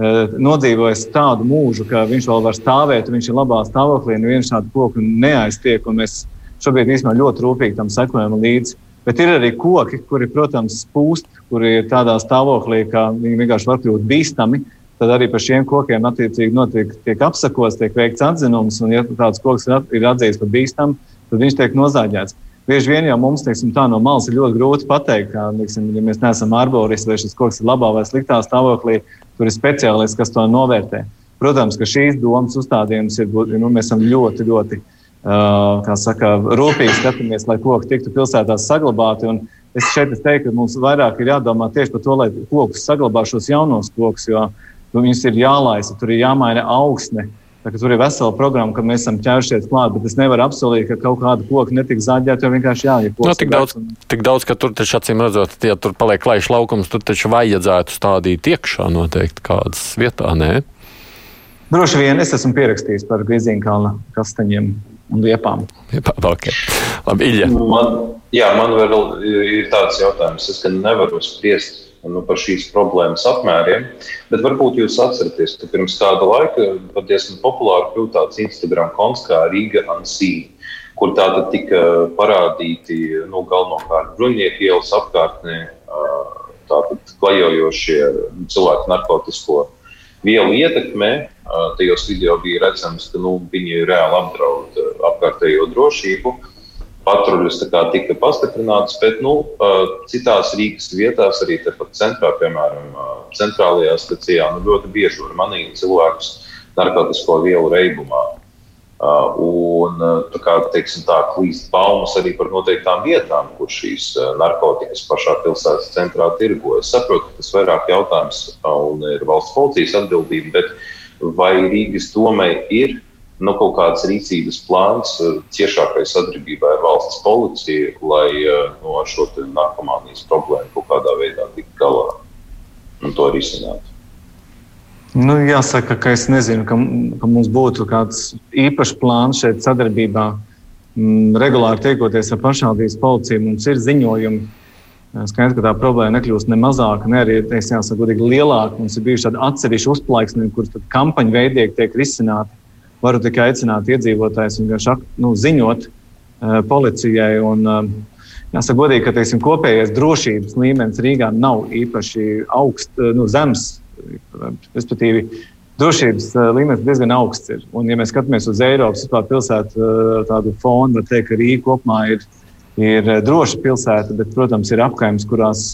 nodzīvojis tādu mūžu, ka viņš vēl var stāvēt, viņš ir labā stāvoklī, neviens šādu koku neaiztiek, un mēs šobrīd īstenībā ļoti rūpīgi tam sekojam līdzi. Bet ir arī koki, kuri, protams, spūst, kuri ir tādā stāvoklī, ka viņi vienkārši var kļūt bīstami. Tad arī par šiem kokiem attiecīgi notiek, tiek apsakos, tiek veikts atzinums, un ja tāds koks ir atzīts par bīstamu, tad viņš tiek nozāģēts. Bieži vien jau mums teiksim, tā no malas ir ļoti grūti pateikt, ka, teiksim, ja mēs neesam arboristi, vai šis koks ir labā vai sliktā stāvoklī, tur ir speciālists, kas to novērtē. Protams, ka šīs domas uzstādījums ir, nu, mēs esam ļoti, ļoti uh, saka, rūpīgi skatāmies, lai koki tiktu pilsētās saglabāti. Es šeit es teiktu, ka mums vairāk ir jādomā tieši par to, lai kokus saglabā šos jaunos kokus, jo uh, nu, viņus ir jālaisa, tur ir jāmaina augsne. Tur ir vesela programma, ka mēs esam ķērušies klāt, bet es nevaru apsolīt, ka kaut kāda koka netiks zāģēta, jo vienkārši jāiet. No, tik, daudz, un... tik daudz, ka tur taču acīm redzot, ja tur paliek klajš laukums, tur taču vajadzētu stādīt iekšā noteikti kādas vietā, nē? Droši vien es esmu pierakstījis par Grīzīnkalna kastaņiem un liepām. Okay. Labi, Ilja. Man, jā, man vēl ir tāds jautājums, es nevaru spriest nu, par šīs problēmas apmēriem. Bet varbūt jūs atceraties, ka pirms kāda laika pat diezgan populāri kļuva tāds Instagram konts kā Riga Ansī, kur tātad tika parādīti nu, galvenokārt bruņieku ielas apkārtnē tātad klajojošie cilvēku narkotisko vielu ietekmē. Tajos video bija redzams, ka nu, viņi reāli apdraud apkārtējo drošību patruļas tika pastiprinātas, bet nu, citās Rīgas vietās, arī tepat centrā, piemēram, centrālajā stacijā, nu, ļoti bieži var manīt cilvēkus narkotisko vielu reibumā. Un tā kā teiksim, tā klīst baumas arī par noteiktām vietām, kur šīs narkotikas pašā pilsētas centrā tirgojas. Es saprotu, ka tas vairāk jautājums un ir valsts policijas atbildība, bet vai Rīgas domai ir nu, kaut kāds rīcības plāns eh, ciešākai sadarbībai ar valsts policiju, lai eh, nu, ar šo narkomānijas problēmu kaut kādā veidā tiktu galā un to risinātu. Nu, jāsaka, ka es nezinu, ka, ka mums būtu kāds īpašs plāns šeit sadarbībā. Regulāri tiekoties ar pašvaldības policiju, mums ir ziņojumi. Skaidrs, ka tā problēma nekļūst ne mazāka, ne arī jāsaka, lielāka. Mums ir bijuši tādi atsevišķi uzplaiksni, kurus kampaņu veidīgi tiek risināti varu tikai aicināt iedzīvotājus vienkārši nu, ziņot uh, policijai. Un, uh, jāsaka, godīgi, ka teiksim, kopējais drošības līmenis Rīgā nav īpaši augsts, uh, nu, zems. Respektīvi, drošības līmenis diezgan augsts ir. Un, ja mēs skatāmies uz Eiropas pilsētu tādu fonu, tad teikt, ka Rīga kopumā ir, ir droša pilsēta, bet, protams, ir apgājums, kurās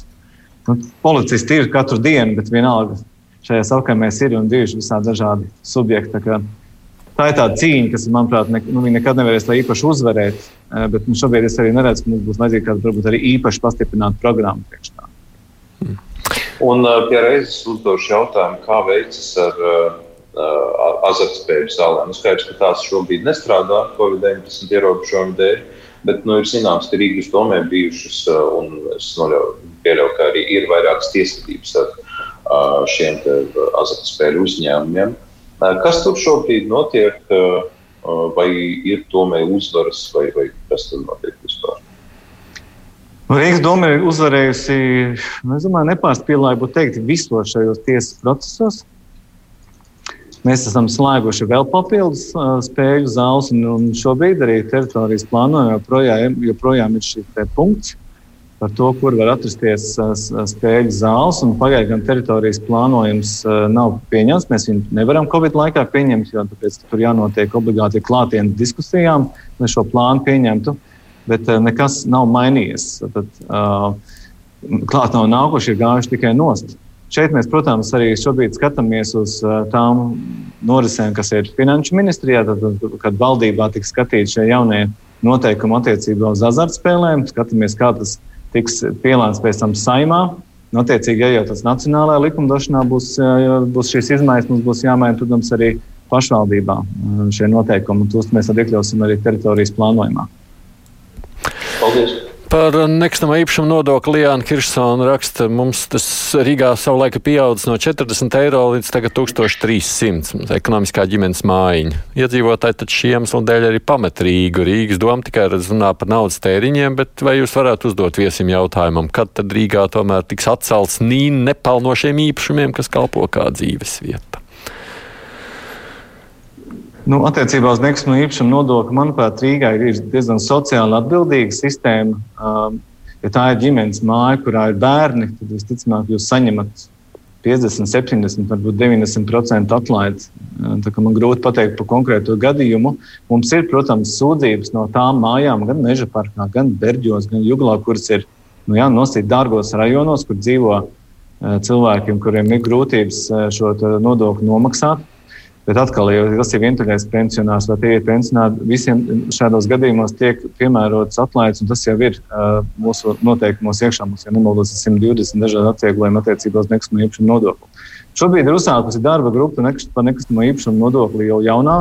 nu, policisti ir katru dienu, bet vienalga šajās apgājumos ir un bijuši visādi dažādi subjekti tā ir tā cīņa, kas, manuprāt, ne, nu, nekad nevarēs īpaši uzvarēt. Eh, bet nu, šobrīd es arī neredzu, ka mums būs vajadzīga kāda varbūt arī īpaši pastiprināta programma priekš tā. Hmm. Un uh, pie reizes uzdošu jautājumu, kā veicas ar uh, azartspēļu zālēm. Nu, skaidrs, ka tās šobrīd nestrādā Covid-19 ierobežojumu dēļ, bet nu, ir zināms, ka Rīgas domē bijušas, uh, un es pieļauju, ka arī ir vairākas tiesvedības ar uh, šiem azartspēļu uzņēmumiem. Kas tur šobrīd notiek? Vai ir tomēr uzvaras, vai, vai kas tur notiek vispār? Rīgas doma ir uzvarējusi, nu, es domāju, nepārspīlēju teikt, visos šajos tiesas procesos. Mēs esam slēguši vēl papildus spēļu zāles, un, un šobrīd arī teritorijas plānojumā joprojām, joprojām ir šis punkts par to, kur var atrasties spēļu zāles. Pagaidām gan teritorijas plānojums nav pieņemts. Mēs viņu nevaram Covid laikā pieņemt, jo tāpēc, tur jānotiek obligāti klātienes diskusijām, lai šo plānu pieņemtu. Bet nekas nav mainījies. Tad, uh, klāt nav nākuši, ir gājuši tikai nost. Šeit mēs, protams, arī šobrīd skatāmies uz tām norisēm, kas ir finanšu ministrijā, tad, kad valdībā tiks skatīti šie jaunie noteikumi attiecībā uz azartspēlēm. Skatāmies, kā tas ir tiks pielāns pēc tam saimā. Notiecīgi, ja jau tas nacionālajā likumdošanā būs, būs šīs izmaiņas, mums būs jāmaina, protams, arī pašvaldībā šie noteikumi. Tos mēs iekļausim arī teritorijas plānojumā. Paldies! Par nekustamā īpašuma nodokli Liāna Kirsona raksta, mums tas Rīgā savulaik pieaudzis no 40 eiro līdz tagad 1300 ekonomiskā ģimenes mājiņa. Iedzīvotāji taču šiem iemeslu dēļ arī pamet Rīgu. Rīgas doma tikai runā par naudas tēriņiem, bet vai jūs varētu uzdot viesim jautājumam, kad tad Rīgā tomēr tiks atcelts nīni nepelnošiem īpašumiem, kas kalpo kā dzīves vieta? Nu, attiecībā uz nekustamo īpašumu nodokli, manuprāt, Rīgā ir diezgan sociāli atbildīga sistēma. Um, ja tā ir ģimenes māja, kurā ir bērni, tad visticamāk jūs saņemat 50, 70, varbūt 90% atlaides. Uh, man grūti pateikt par konkrētu gadījumu. Mums ir, protams, sūdzības no tām mājām, gan Meža parkā, gan Berģos, gan Juglā, kuras ir nu, jā, nosīt dārgos rajonos, kur dzīvo uh, cilvēkiem, kuriem ir grūtības uh, šo nodokli nomaksāt. Bet atkal, ja tas ir vientuļais pensionārs vai tie ir pensionāri, visiem šādos gadījumos tiek piemērots atlaides, un tas jau ir uh, mūsu noteikumos iekšā. Mums ir nemaldos 120 dažādi atvieglojumi attiecībā uz nekustamo īpašumu nodokli. Šobrīd ir uzsākusi darba grupa par nekustamo īpašumu nodokli jau jaunā,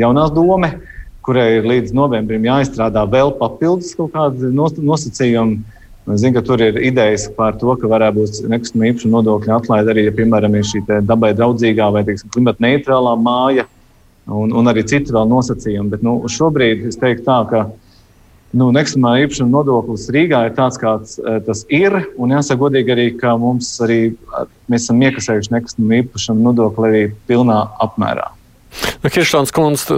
jaunās doma, kurai ir līdz novembrim jāizstrādā vēl papildus kaut kādi nosacījumi Es zinu, ka tur ir idejas par to, ka varētu būt nekustamā īpašuma nodokļa atlaide arī, ja, piemēram, ir šī dabai draudzīgā vai teiksim, klimata neitrālā māja, un, un arī citi vēl nosacījumi. Bet nu, šobrīd es teiktu tā, ka nu, nekustamā īpašuma nodoklis Rīgā ir tāds, kāds e, tas ir. Un jāsaka godīgi arī, ka mums arī mēs esam iekasējuši nekustamā īpašuma nodokli arī pilnā apmērā. Nu, Kiršāns kundze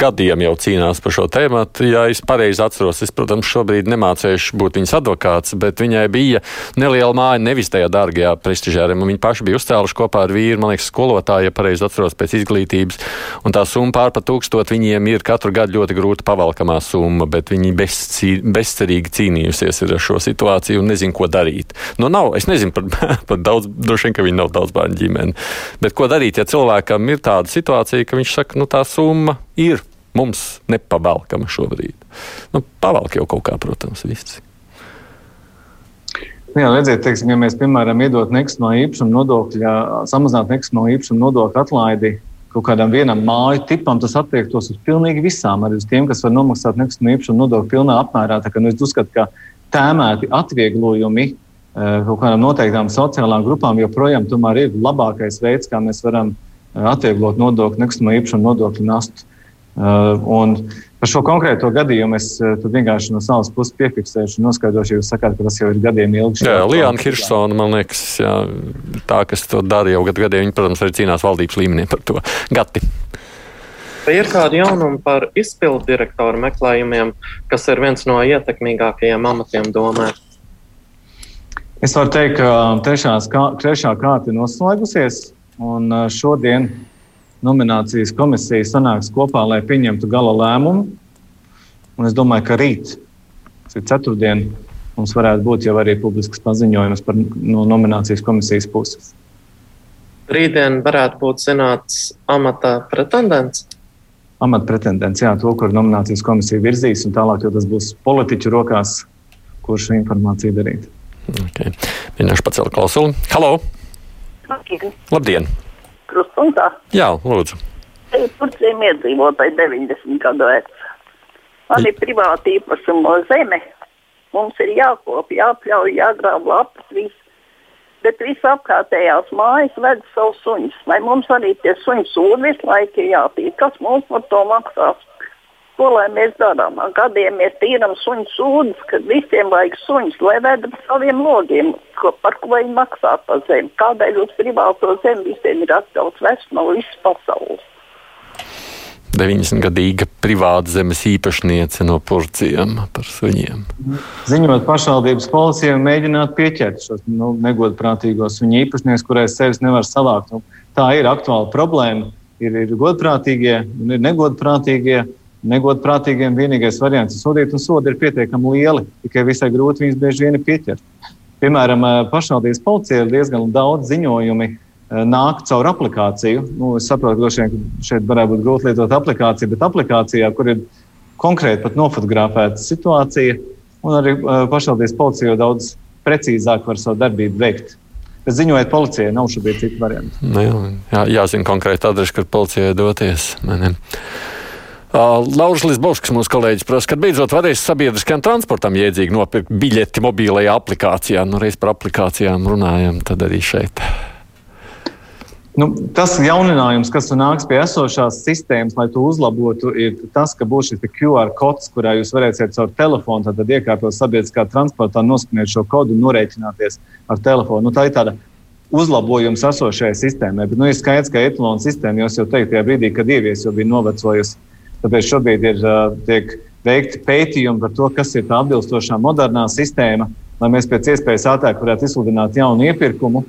gadiem jau cīnās par šo tēmu. Ja es pareizi atceros, es, protams, šobrīd nemācīšu būt viņas advokāts, bet viņai bija neliela māja nevis tajā dārgajā prestižāriem. Viņa paša bija uzcēluši kopā ar vīru, man liekas, skolotāju, ja pareizi atceros pēc izglītības. Un tā summa pār pa tūkstot viņiem ir katru gadu ļoti grūti pavalkamā summa, bet viņi bezcī, bezcerīgi cīnījusies ar šo situāciju un nezinu, ko darīt. Nu, nav, es nezinu par, par daudz, droši vien, ka viņi nav daudz bērnu ģimeni. Bet ko darīt, ja cilvēkam ir tāda situācija, ka viņš saka, nu tā summa ir mums nepavalkama šobrīd. Nu, pavalk jau kaut kā, protams, viss. Jā, redziet, teiksim, ja mēs, piemēram, iedot nekustamā īpašuma nodokļa, samazināt nekustamā īpašuma nodokļa atlaidi kaut kādam vienam māju tipam, tas attiektos uz pilnīgi visām, arī uz tiem, kas var nomaksāt nekustamā īpašuma nodokļu pilnā apmērā. Tā kā nu, es uzskatu, ka tēmēti atvieglojumi eh, kaut kādām noteiktām sociālām grupām joprojām ir labākais veids, kā mēs varam uh, atvieglot nodokļu, nekustamā īpašuma nodokļu nastu. Uh, un par šo konkrēto gadījumu es uh, vienkārši no savas puses piefiksēšu un noskaidrošu, ja jūs sakāt, ka tas jau ir gadiem ilgi. Jā, Lielāna Hirsona, man liekas, jā, tā, kas to dara jau gadu gadiem, viņi, protams, arī cīnās valdības līmenī par to. Gati. Vai ir kādi jaunumi par izpildu direktoru meklējumiem, kas ir viens no ietekmīgākajiem amatiem domē? Es varu teikt, ka trešās, kā, trešā kārta ir noslēgusies. Un šodien nominācijas komisija sanāks kopā, lai pieņemtu gala lēmumu. Un es domāju, ka rīt, tas ir ceturtdien, mums varētu būt jau arī publisks paziņojums par, no nominācijas komisijas puses. Rītdien varētu būt zināms amata pretendents. Amata pretendents, jā, to, kur nominācijas komisija virzīs, un tālāk jau tas būs politiķu rokās, kurš šo informāciju darīt. Okay. Mēģināšu pacelt klausuli. Halo! Labdien! Labdien. Krustpunktā? Jā, lūdzu. Turciem iedzīvotāji 90 gadu veci. Man ir privāti īpašuma zeme. Mums ir jākopja, jāpļauj, jāgrāb lapas, viss. Bet visapkārtējās mājas ved savus suņus. Vai mums arī tie suņu sūdi visu laiku ir jāpīt? Kas mums par to maksās? Ko lai mēs darām? Gadiem mēs tīram suņu sūdzes, kad visiem vajag suņus, lai veda pa saviem logiem, ko, par ko viņi maksā par zemi. Kādēļ uz privāto zemi visiem ir atļauts vest no visas pasaules? 90-gadīga privāta zemes īpašniece no purciem par suņiem. Ziņot pašvaldības policijai mēģināt pieķert šos nu, negodprātīgos suņu īpašniekus, kurais sevis nevar savākt. Nu, tā ir aktuāla problēma. Ir, ir godprātīgie un ir negodprātīgie. Negodprātīgiem vienīgais variants ir sodīt, un sodi ir pietiekami lieli, tikai visai grūti viņus bieži vien pieķert. Piemēram, eh, pašvaldības policija ir diezgan daudz ziņojumi eh, nāk caur aplikāciju. Nu, es saprotu, ka šeit, varētu būt grūti lietot aplikāciju, bet aplikācijā, kur ir konkrēti nofotografēta situācija, un arī eh, pašvaldības policija jau daudz precīzāk var savu darbību veikt. Bet ziņojot policijai, nav šobrīd citu variantu. Nu, jā, jā, jāzina konkrēti adrese, kur policijai doties. Mani. Uh, Lauris Lisbovskis, mūsu kolēģis, prasa, kad beidzot varēs sabiedriskajam transportam jēdzīgi nopirkt biļeti mobilajā aplikācijā. Nu, reiz par aplikācijām runājam, tad arī šeit. Nu, tas jauninājums, kas nāks pie esošās sistēmas, lai to uzlabotu, ir tas, ka būs šis QR kods, kurā jūs varēsiet caur telefonu tad iekārtot sabiedriskā transportā, noskriet šo kodu un norēķināties ar telefonu. Nu, tā ir tāda uzlabojums esošajai sistēmai. Bet nu, ir skaidrs, ka etalona sistēma jau teikt, tajā brīdī, kad ievies, jau bija novecojusi Tāpēc šobrīd ir tiek veikti pētījumi par to, kas ir tā atbilstošā modernā sistēma, lai mēs pēc iespējas ātrāk varētu izsludināt jaunu iepirkumu.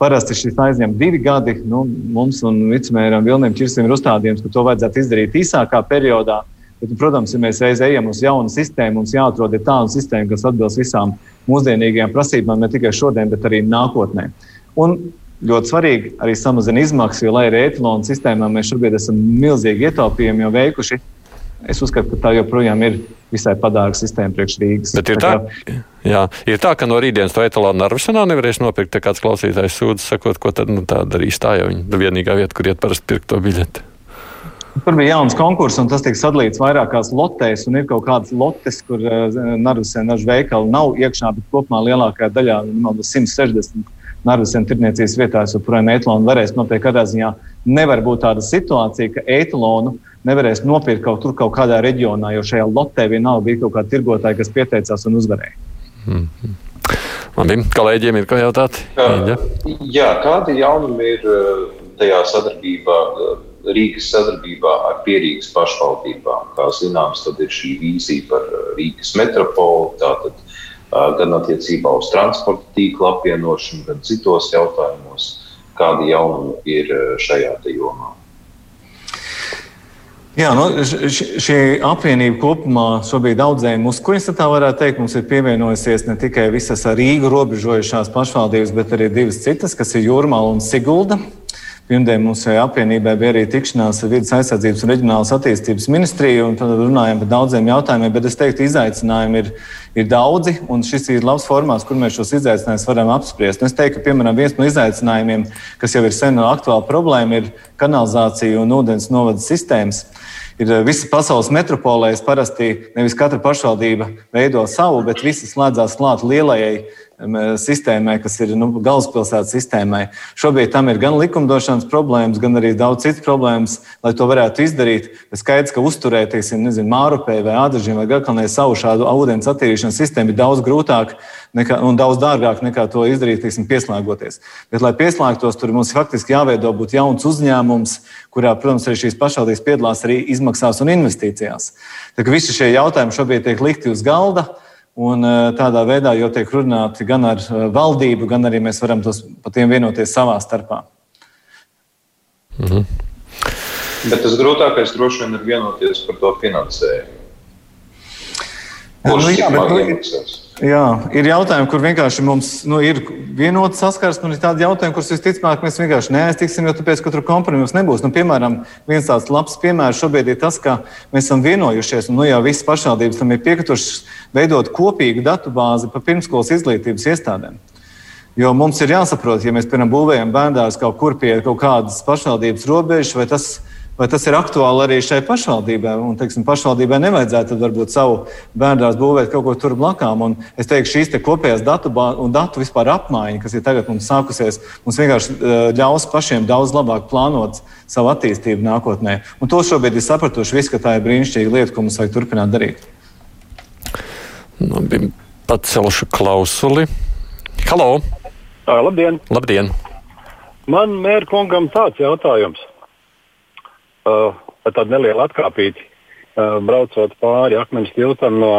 Parasti šis aizņem divi gadi. Nu, mums un vicemēram Vilniem Čirsim ir uzstādījums, ka to vajadzētu izdarīt īsākā periodā. Bet, protams, ja mēs reiz ejam uz jaunu sistēmu, mums jāatrod tāda sistēma, kas atbilst visām mūsdienīgajām prasībām ne tikai šodien, bet arī nākotnē. Un ļoti svarīgi arī samazina izmaksas, jo, lai arī etalonu sistēmā mēs šobrīd esam milzīgi ietaupījumi jau veikuši, es uzskatu, ka tā joprojām ir visai padārga sistēma priekš Rīgas. Bet ir tā, tā, jā, ir tā, ka no rītdienas to etalonu Arvisenā nevarēs nopirkt. Kāds klausītājs sūdz, sakot, ko tad nu, tā darīs. Tā jau ir vienīgā vieta, kur iet parasti pirkt to biļeti. Tur bija jauns konkurss, un tas tika sadalīts vairākās lotēs. Ir kaut kādas lotes, kur uh, Narvisē nažu veikali nav iekšā, bet kopumā lielākajā daļā - 160 Narvisē tirdzniecības vietās, joprojām etalonu varēs nopirkt. Kādā ziņā nevar būt tāda situācija, ka etalonu nevarēs nopirkt kaut kur, kaut kādā reģionā, jo šajā lotē vienalga bija kaut kāda tirgotāja, kas pieteicās un uzvarēja. Mm -hmm. Labi, kolēģiem ir ko jautāt? Jā, jā kādi jaunumi ir tajā sadarbībā? Rīgas sadarbībā ar Pierīgas pašvaldībām. Kā zināms, tad ir šī vīzija par Rīgas metropoli, tātad gan attiecībā uz transporta tīkla apvienošanu, gan citos jautājumos, kādi jaunumi ir šajā jomā. Jā, nu, šī apvienība kopumā šobrīd daudziem uzkuņas, tā varētu teikt, mums ir pievienojusies ne tikai visas ar Rīgu robežojušās pašvaldības, bet arī divas citas, kas ir Jūrmāla un Sigulda. Pirmdien mums šajā apvienībā bija arī tikšanās ar Vides aizsardzības un reģionālas attīstības ministriju, un tad runājām par daudziem jautājumiem, bet es teiktu, izaicinājumi ir, ir daudzi, un šis ir labs formāts, kur mēs šos izaicinājumus varam apspriest. Un es teiktu, ka, piemēram, viens no izaicinājumiem, kas jau ir sen aktuāla problēma, ir kanalizācija un ūdens novada sistēmas ir visas pasaules metropolēs. Parasti nevis katra pašvaldība veido savu, bet visi slēdzās klāt lielajai sistēmai, kas ir nu, galvaspilsētas sistēmai. Šobrīd tam ir gan likumdošanas problēmas, gan arī daudz citas problēmas, lai to varētu izdarīt. Ir skaidrs, ka uzturēt, teiksim, nezinu, Mārupē vai Ādažiem vai Garkalnē savu šādu ūdens attīrīšanas sistēmu ir daudz grūtāk nekā, un daudz dārgāk nekā to izdarīt, teiksim, pieslēgoties. Bet, lai pieslēgtos, tur mums faktiski jāveido būtu jauns uzņēmums, kurā, protams, arī šīs pašvaldības piedalās arī izmaksās un investīcijās. Tā kā visi šie jautājumi šobrīd tiek likti uz galda. Un eh, tādā veidā jau tiek runāti gan ar eh, valdību, gan arī mēs varam tos par tiem vienoties savā starpā. Mhm. Bet tas grūtākais droši vien ir vienoties par to finansējumu. Nu, jā, bet, jā, ir jautājumi, kur vienkārši mums nu, ir vienota saskarsme, un ir tādi jautājumi, kurus visticamāk mēs vienkārši neaiztiksim, jo tāpēc, ka tur kompromiss nebūs. Nu, piemēram, viens tāds labs piemērs šobrīd ir tas, ka mēs esam vienojušies, un nu, jau visas pašvaldības tam ir piekritušas veidot kopīgu datubāzi par pirmskolas izglītības iestādēm. Jo mums ir jāsaprot, ja mēs, piemēram, būvējam bērnu kaut kur pie kaut kādas pašvaldības robežas, vai tas ir Vai tas ir aktuāli arī šai pašvaldībai? Un, teiksim, pašvaldībai nevajadzētu varbūt savu bērnu būvēt kaut kur tur blakām. Un es teiktu, šīs te kopējās datu un datu vispār apmaiņa, kas ir tagad mums sākusies, mums vienkārši ļaus pašiem daudz labāk plānot savu attīstību nākotnē. Un to šobrīd ir sapratuši visi, ka tā ir brīnišķīga lieta, ko mums vajag turpināt darīt. Nu, Pacelšu klausuli. Halo! Uh, labdien! Labdien. Man mērkungam tāds jautājums uh, tādu nelielu atkāpīti, uh, braucot pāri akmens tiltam no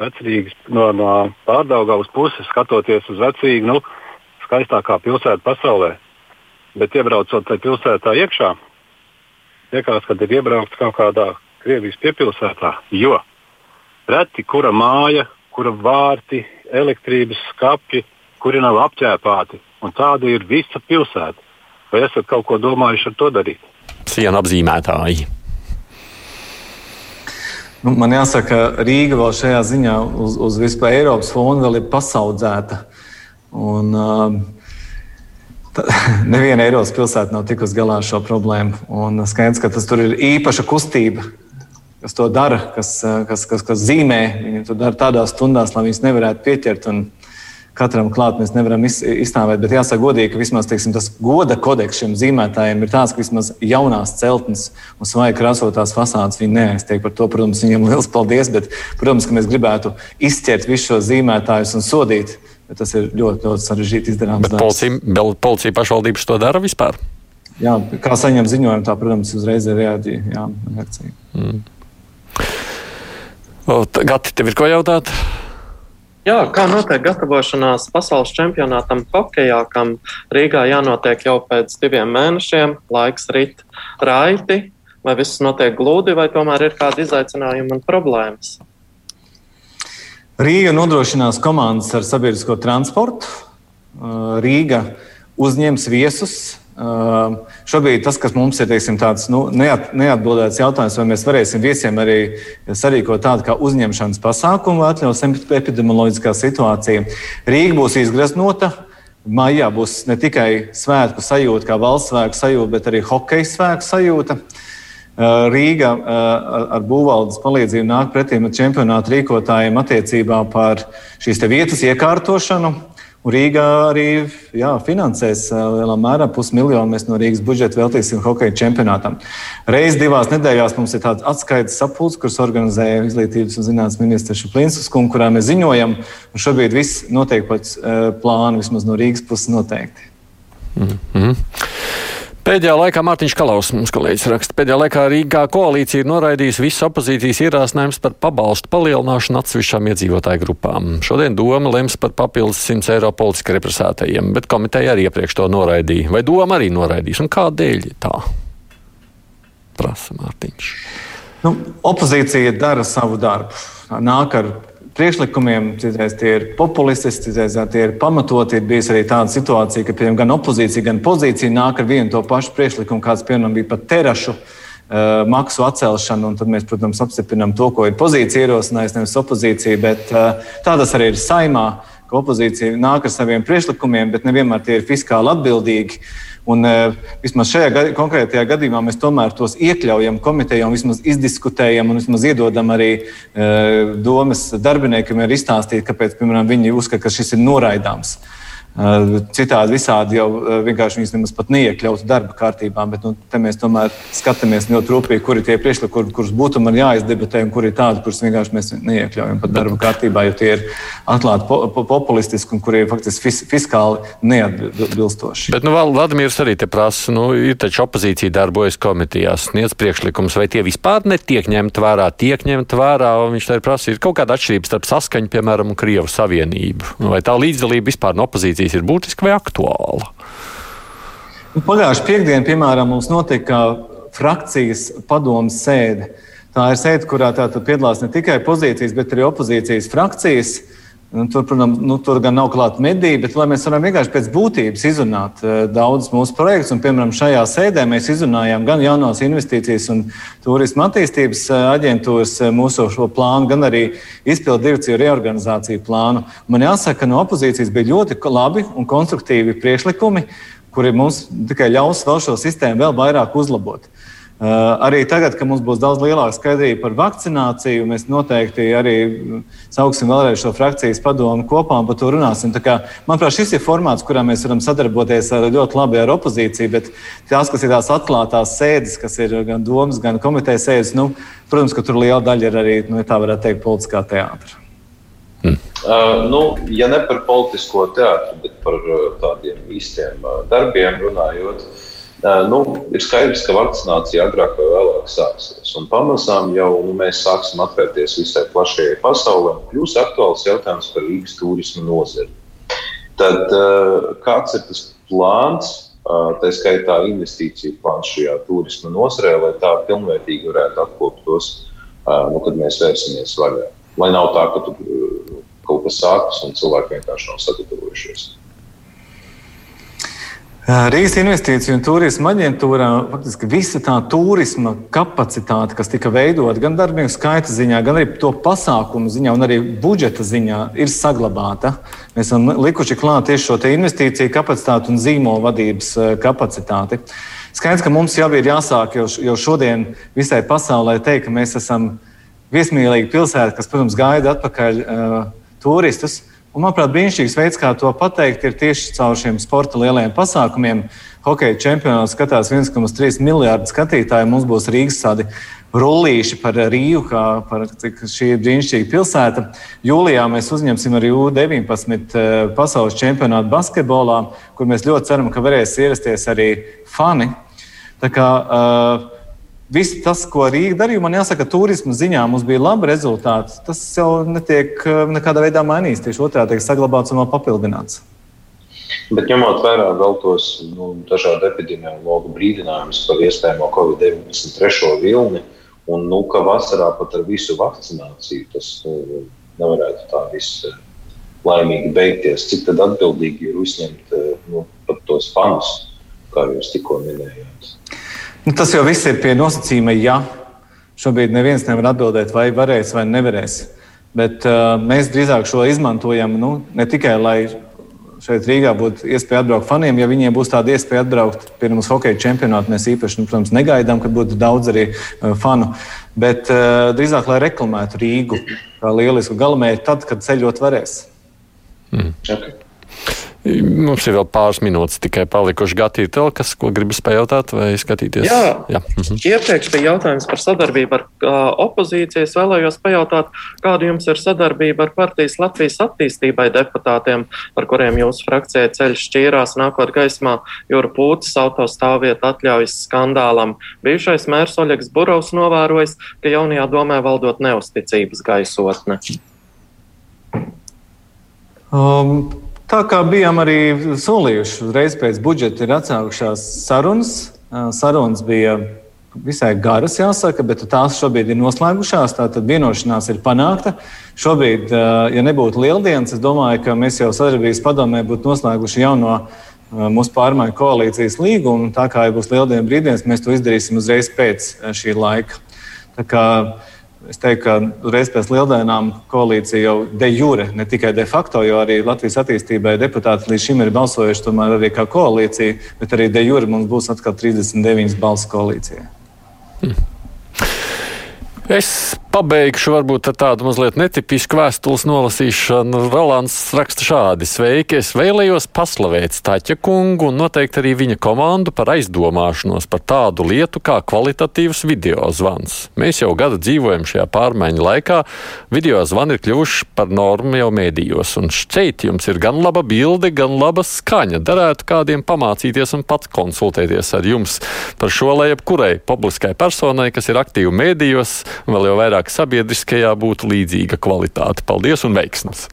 vecrīgas, no, no pārdaugavas puses, skatoties uz vecrīgu, nu, skaistākā pilsēta pasaulē. Bet iebraucot tajā pilsētā iekšā, liekas, ka ir iebraukts kaut kādā Krievijas piepilsētā, jo reti kura māja, kura vārti, elektrības skati, kuri nav apķēpāti. Un tāda ir visa pilsēta. Vai esat kaut ko domājuši ar to darīt? Sienu apzīmētāji? Nu, man jāsaka, ka Rīga vēl šajā ziņā uz, uz vispār Eiropas fona vēl ir pasaudzēta. Un, uh, neviena Eiropas pilsēta nav tikusi galā ar šo problēmu. Un skaidrs, ka tas tur ir īpaša kustība, kas to dara, kas, kas, kas, kas zīmē. Viņi to dara tādās stundās, lai viņus nevarētu pieķert. Un, katram klāt mēs nevaram izstāvēt. Bet jāsaka, godīgi, ka vismaz teiksim, tas goda kodeks šiem zīmētājiem ir tāds, ka vismaz jaunās celtnes un svaigi krāsotās fasādes viņi neaiztiek. Par to, protams, viņiem liels paldies. Bet, protams, ka mēs gribētu izķert visus šos zīmētājus un sodīt. Tas ir ļoti, ļoti sarežģīti izdarāms. Bet policija, policija pašvaldības to dara vispār? Jā, kā saņem ziņojumu, tā, protams, uzreiz ir reaģija. Mm. Gati, tev ir ko jautāt? Jā, kā notiek gatavošanās pasaules čempionātam hokeja, kam Rīgā jānotiek jau pēc diviem mēnešiem, laiks rit raiti, vai viss notiek glūdi, vai tomēr ir kādi izaicinājumi un problēmas? Rīga nodrošinās komandas ar sabiedrisko transportu. Rīga uzņems viesus. Šobrīd tas, kas mums ir teiksim, tāds nu, neat, neatbildēts jautājums, vai mēs varēsim viesiem arī sarīkot tādu kā uzņemšanas pasākumu, vai atļaus epidemioloģiskā situācija. Rīga būs izgraznota. Maijā būs ne tikai svētku sajūta, kā valsts svētku sajūta, bet arī hokeja svētku sajūta. Rīga ar būvvaldes palīdzību nāk pretīm čempionāta rīkotājiem attiecībā par šīs vietas iekārtošanu. Rīgā arī jā, finansēs lielā mērā pusmiljonu. Mēs no Rīgas budžeta veltīsim hokeja čempionātam. Reiz divās nedēļās mums ir tāds atskaites sapulcs, kurus organizēja Izglītības un zinātnes ministrs kungs, kurā mēs ziņojam. Šobrīd viss notiek pēc plāna, vismaz no Rīgas puses noteikti. Mm -hmm. Pēdējā laikā Mārtiņš Kalaus, mums kolēģis raksta, pēdējā laikā Rīgā koalīcija ir noraidījusi visu opozīcijas ierāsinājumus par pabalstu palielināšanu atsevišķām iedzīvotāju grupām. Šodien doma lems par papildus 100 eiro politiski represētajiem, bet komiteja arī iepriekš to noraidīja. Vai doma arī noraidīs? Un kādēļ tā? Prasa Mārtiņš. Nu, opozīcija dara savu darbu. Nāk ar priekšlikumiem, citreiz tie ir populistiski, citreiz tie ir pamatoti. Ir bijusi arī tāda situācija, ka piemēram, gan opozīcija, gan pozīcija nāk ar vienu to pašu priekšlikumu, kāds piemēram bija par terašu. Uh, maksu atcelšanu, un tad mēs, protams, apstiprinām to, ko ir pozīcija ierosinājusi, nevis opozīcija. Bet uh, tādas arī ir saimā, ka opozīcija nāk ar saviem priekšlikumiem, bet nevienmēr tie ir fiskāli atbildīgi. Un, e, vismaz šajā gadi, konkrētajā gadījumā mēs tomēr tos iekļaujam komitejā un vismaz izdiskutējam un vismaz iedodam arī e, domas darbiniekiem, ir izstāstīt, kāpēc piemēram, viņi uzskata, ka šis ir noraidāms. Citādi visādi jau vienkārši viņas nemaz neiekļautu darba kārtībā, bet nu, mēs tomēr skatāmies ļoti rūpīgi, kuri ir tie priekšlikumi, kurus būtu man jāizdebatē, un kuri ir tādi, kurus vienkārši mēs neiekļaujam pat darba kārtībā, jo tie ir atklāti po po populistiski un kuri ir faktiski fis fiskāli neatbilstoši. Bet nu, Vladimirs arī te prasa, nu, ir taču opozīcija darbojas komitejās, sniedz priekšlikumus, vai tie vispār netiek ņemt vērā, tiek ņemt vērā, un viņš te prasa, ir kaut kāda atšķirība starp saskaņu, piemēram, un Krievu savienību, vai tā līdzdalība vispār no opozīcijas pozīcijas ir būtiska vai aktuāla? Nu, Pagājušajā piekdienā, piemēram, mums notika frakcijas padomas sēde. Tā ir sēde, kurā piedalās ne tikai pozīcijas, bet arī opozīcijas frakcijas. Nu, tur, protams, nu, tur gan nav klāta medija, bet mēs varam vienkārši pēc būtības izrunāt uh, daudzus mūsu projektus. Un, piemēram, šajā sēdē mēs izrunājām gan jaunās investīcijas un turisma attīstības uh, aģentūras uh, mūsu plānu, gan arī izpildu direkciju reorganizāciju plānu. Man jāsaka, ka no opozīcijas bija ļoti labi un konstruktīvi priekšlikumi, kuri mums tikai ļaus vēl šo sistēmu vēl vairāk uzlabot. Uh, arī tagad, kad mums būs daudz lielāka skaidrība par vakcināciju, mēs noteikti arī sauksim vēlreiz šo frakcijas padomu kopā un par to runāsim. Kā, manuprāt, šis ir formāts, kurā mēs varam sadarboties ar ļoti labi ar opozīciju, bet tās, kas ir tās atklātās sēdes, kas ir gan domas, gan komitejas sēdes, nu, protams, ka tur liela daļa ir arī, nu, tā varētu teikt, politiskā teātra. Hmm. Uh, nu, ja ne par politisko teātru, bet par uh, tādiem īstiem uh, darbiem runājot, uh, Nu, ir skaidrs, ka vakcinācija agrāk vai vēlāk sāksies. Un pamazām jau nu, mēs sāksim atvērties visai plašajai pasaulē. Kļūs aktuāls jautājums par Rīgas turismu nozari. Tad kāds ir tas plāns, tā skaitā investīciju plāns šajā turisma nozarē, lai tā pilnvērtīgi varētu apkopot tos, nu, kad mēs vērsimies vaļā? Lai nav tā, ka tur kaut kas sākas un cilvēki vienkārši nav sagatavojušies. Rīgas investīciju un turisma aģentūrā faktiski visa tā turisma kapacitāte, kas tika veidota gan darbinieku skaita ziņā, gan arī to pasākumu ziņā, un arī budžeta ziņā, ir saglabāta. Mēs esam likuši klāt tieši šo investīciju kapacitāti un zīmola vadības kapacitāti. Skaidrs, ka mums jau ir jāsāk jau, jau šodien visai pasaulē teikt, ka mēs esam viesmīlīga pilsēta, kas, protams, gaida atpakaļ uh, turistus. Un, manuprāt, brīnišķīgs veids, kā to pateikt, ir tieši caur šiem sporta lielajiem pasākumiem. Hokeja čempionāts skatās 1,3 miljārdu skatītāju. Mums būs Rīgas tādi rullīši par Rīgu, kā par cik šī ir brīnišķīga pilsēta. Jūlijā mēs uzņemsim arī U-19 eh, pasaules čempionātu basketbolā, kur mēs ļoti ceram, ka varēs ierasties arī fani. Tā kā, uh, Viss tas, ko Rīga darīja, man jāsaka, turisma ziņā mums bija labi rezultāti. Tas jau netiek eh, nekādā veidā mainīts. Tieši otrādi tiek saglabāts un vēl papildināts. Bet ņemot vērā vēl tos nu, dažādu epidemiologu brīdinājumus par iespējamo Covid-19 trešo vilni, un nu, ka vasarā pat ar visu vakcināciju tas nu, nevarētu tā viss eh, laimīgi beigties, cik tad atbildīgi ir uzņemt eh, nu, pat tos fanus, kā jūs tikko minējāt. Nu, tas jau viss ir pie nosacījuma, ja šobrīd neviens nevar atbildēt, vai varēs vai nevarēs. Bet uh, mēs drīzāk šo izmantojam nu, ne tikai lai šeit Rīgā būtu iespēja atbraukt faniem. Ja viņiem būs tāda iespēja atbraukt pie mums hokeja čempionātā, mēs īpaši, nu, protams, negaidām, ka būtu daudz arī uh, fanu. Bet uh, drīzāk, lai reklamētu Rīgu kā lielisku galamērķi, tad, kad ceļot varēs. Mm. Okay. Mums ir vēl pāris minūtes tikai palikuši. Gati, ir tev kas, ko gribas pajautāt vai skatīties? Jā, Jā. Mhm. iepriekš bija jautājums par sadarbību ar uh, opozīciju. Es vēlējos pajautāt, kāda jums ir sadarbība ar partijas Latvijas attīstībai deputātiem, par kuriem jūsu frakcijai ceļš šķīrās nākot gaismā jūra pūtas autostāvvieta atļaujas skandālam. Bijušais mērs Oļegs Burovs novērojis, ka jaunajā domē valdot neusticības gaisotne. Um, Tā kā bijām arī solījuši, uzreiz pēc budžeta ir atsākušās sarunas. Sarunas bija visai garas, jāsaka, bet tās šobrīd ir noslēgušās. Tātad vienošanās ir panākta. Šobrīd, ja nebūtu lieldienas, es domāju, ka mēs jau sadarbības padomē būtu noslēguši jauno mūsu pārmaiņu koalīcijas līgumu. Tā kā jau būs lieldienu brīvdienas, mēs to izdarīsim uzreiz pēc šī laika. Tā kā Es teiktu, ka reiz pēc lieldienām koalīcija jau de jure, ne tikai de facto, jo arī Latvijas attīstībai deputāti līdz šim ir balsojuši tomēr arī kā koalīcija, bet arī de jure mums būs atkal 39 balsu koalīcijai. Hmm. Es pabeigšu varbūt ar tādu mazliet netipisku vēstules nolasīšanu. Rolands raksta šādi: Sveiki! Es vēlējos paslavēt Staķa kungu un noteikti arī viņa komandu par aizdomāšanos par tādu lietu kā kvalitatīvs video zvans. Mēs jau gadu dzīvojam šajā pārmaiņu laikā. Video zvani ir kļuvuši par normu jau mēdījos, un šeit jums ir gan laba bilde, gan laba skaņa. Darētu kādiem pamācīties un pats konsultēties ar jums par šo, lai jebkurai publiskai personai, kas ir aktīvi mēdījos, vēl jau vairāk sabiedriskajā būtu līdzīga kvalitāte. Paldies un veiksmes!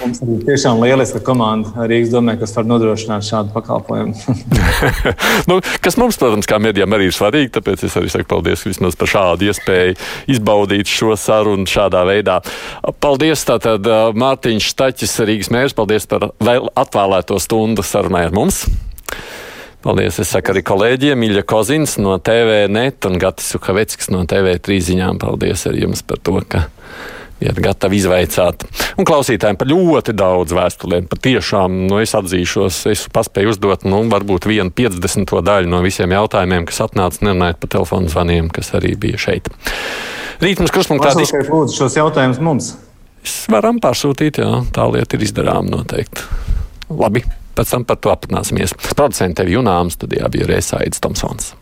Mums ir tiešām lieliska komanda Rīgas domē, kas var nodrošināt šādu pakalpojumu. nu, kas mums, protams, kā medijām arī ir svarīgi, tāpēc es arī saku paldies vismaz par šādu iespēju izbaudīt šo sarunu šādā veidā. Paldies tātad Mārtiņš Staķis, Rīgas mērs, paldies par vēl atvēlēto stundu sarunai ar mums. Paldies! Es saku arī kolēģiem Ilja Kozins no TVNet un Gatis Uhaveckis no TV3 ziņām. Paldies arī jums par to, ka ir gatavi izvaicāt. Un klausītājiem par ļoti daudz vēstulēm. Patiešām, nu, es atzīšos, es paspēju uzdot, nu, varbūt vienu 50. daļu no visiem jautājumiem, kas atnāca, nerunājot pa telefonu zvaniem, kas arī bija šeit. Rīt mums kruspunktā diskutēt. Lūdzu, šos jautājumus mums. Varam pārsūtīt, jā, tā lieta ir izdarām noteikti. Labi pēc tam par to aprunāsimies. Producents tevi Junāms studijā bija Rēsaids Tomsons.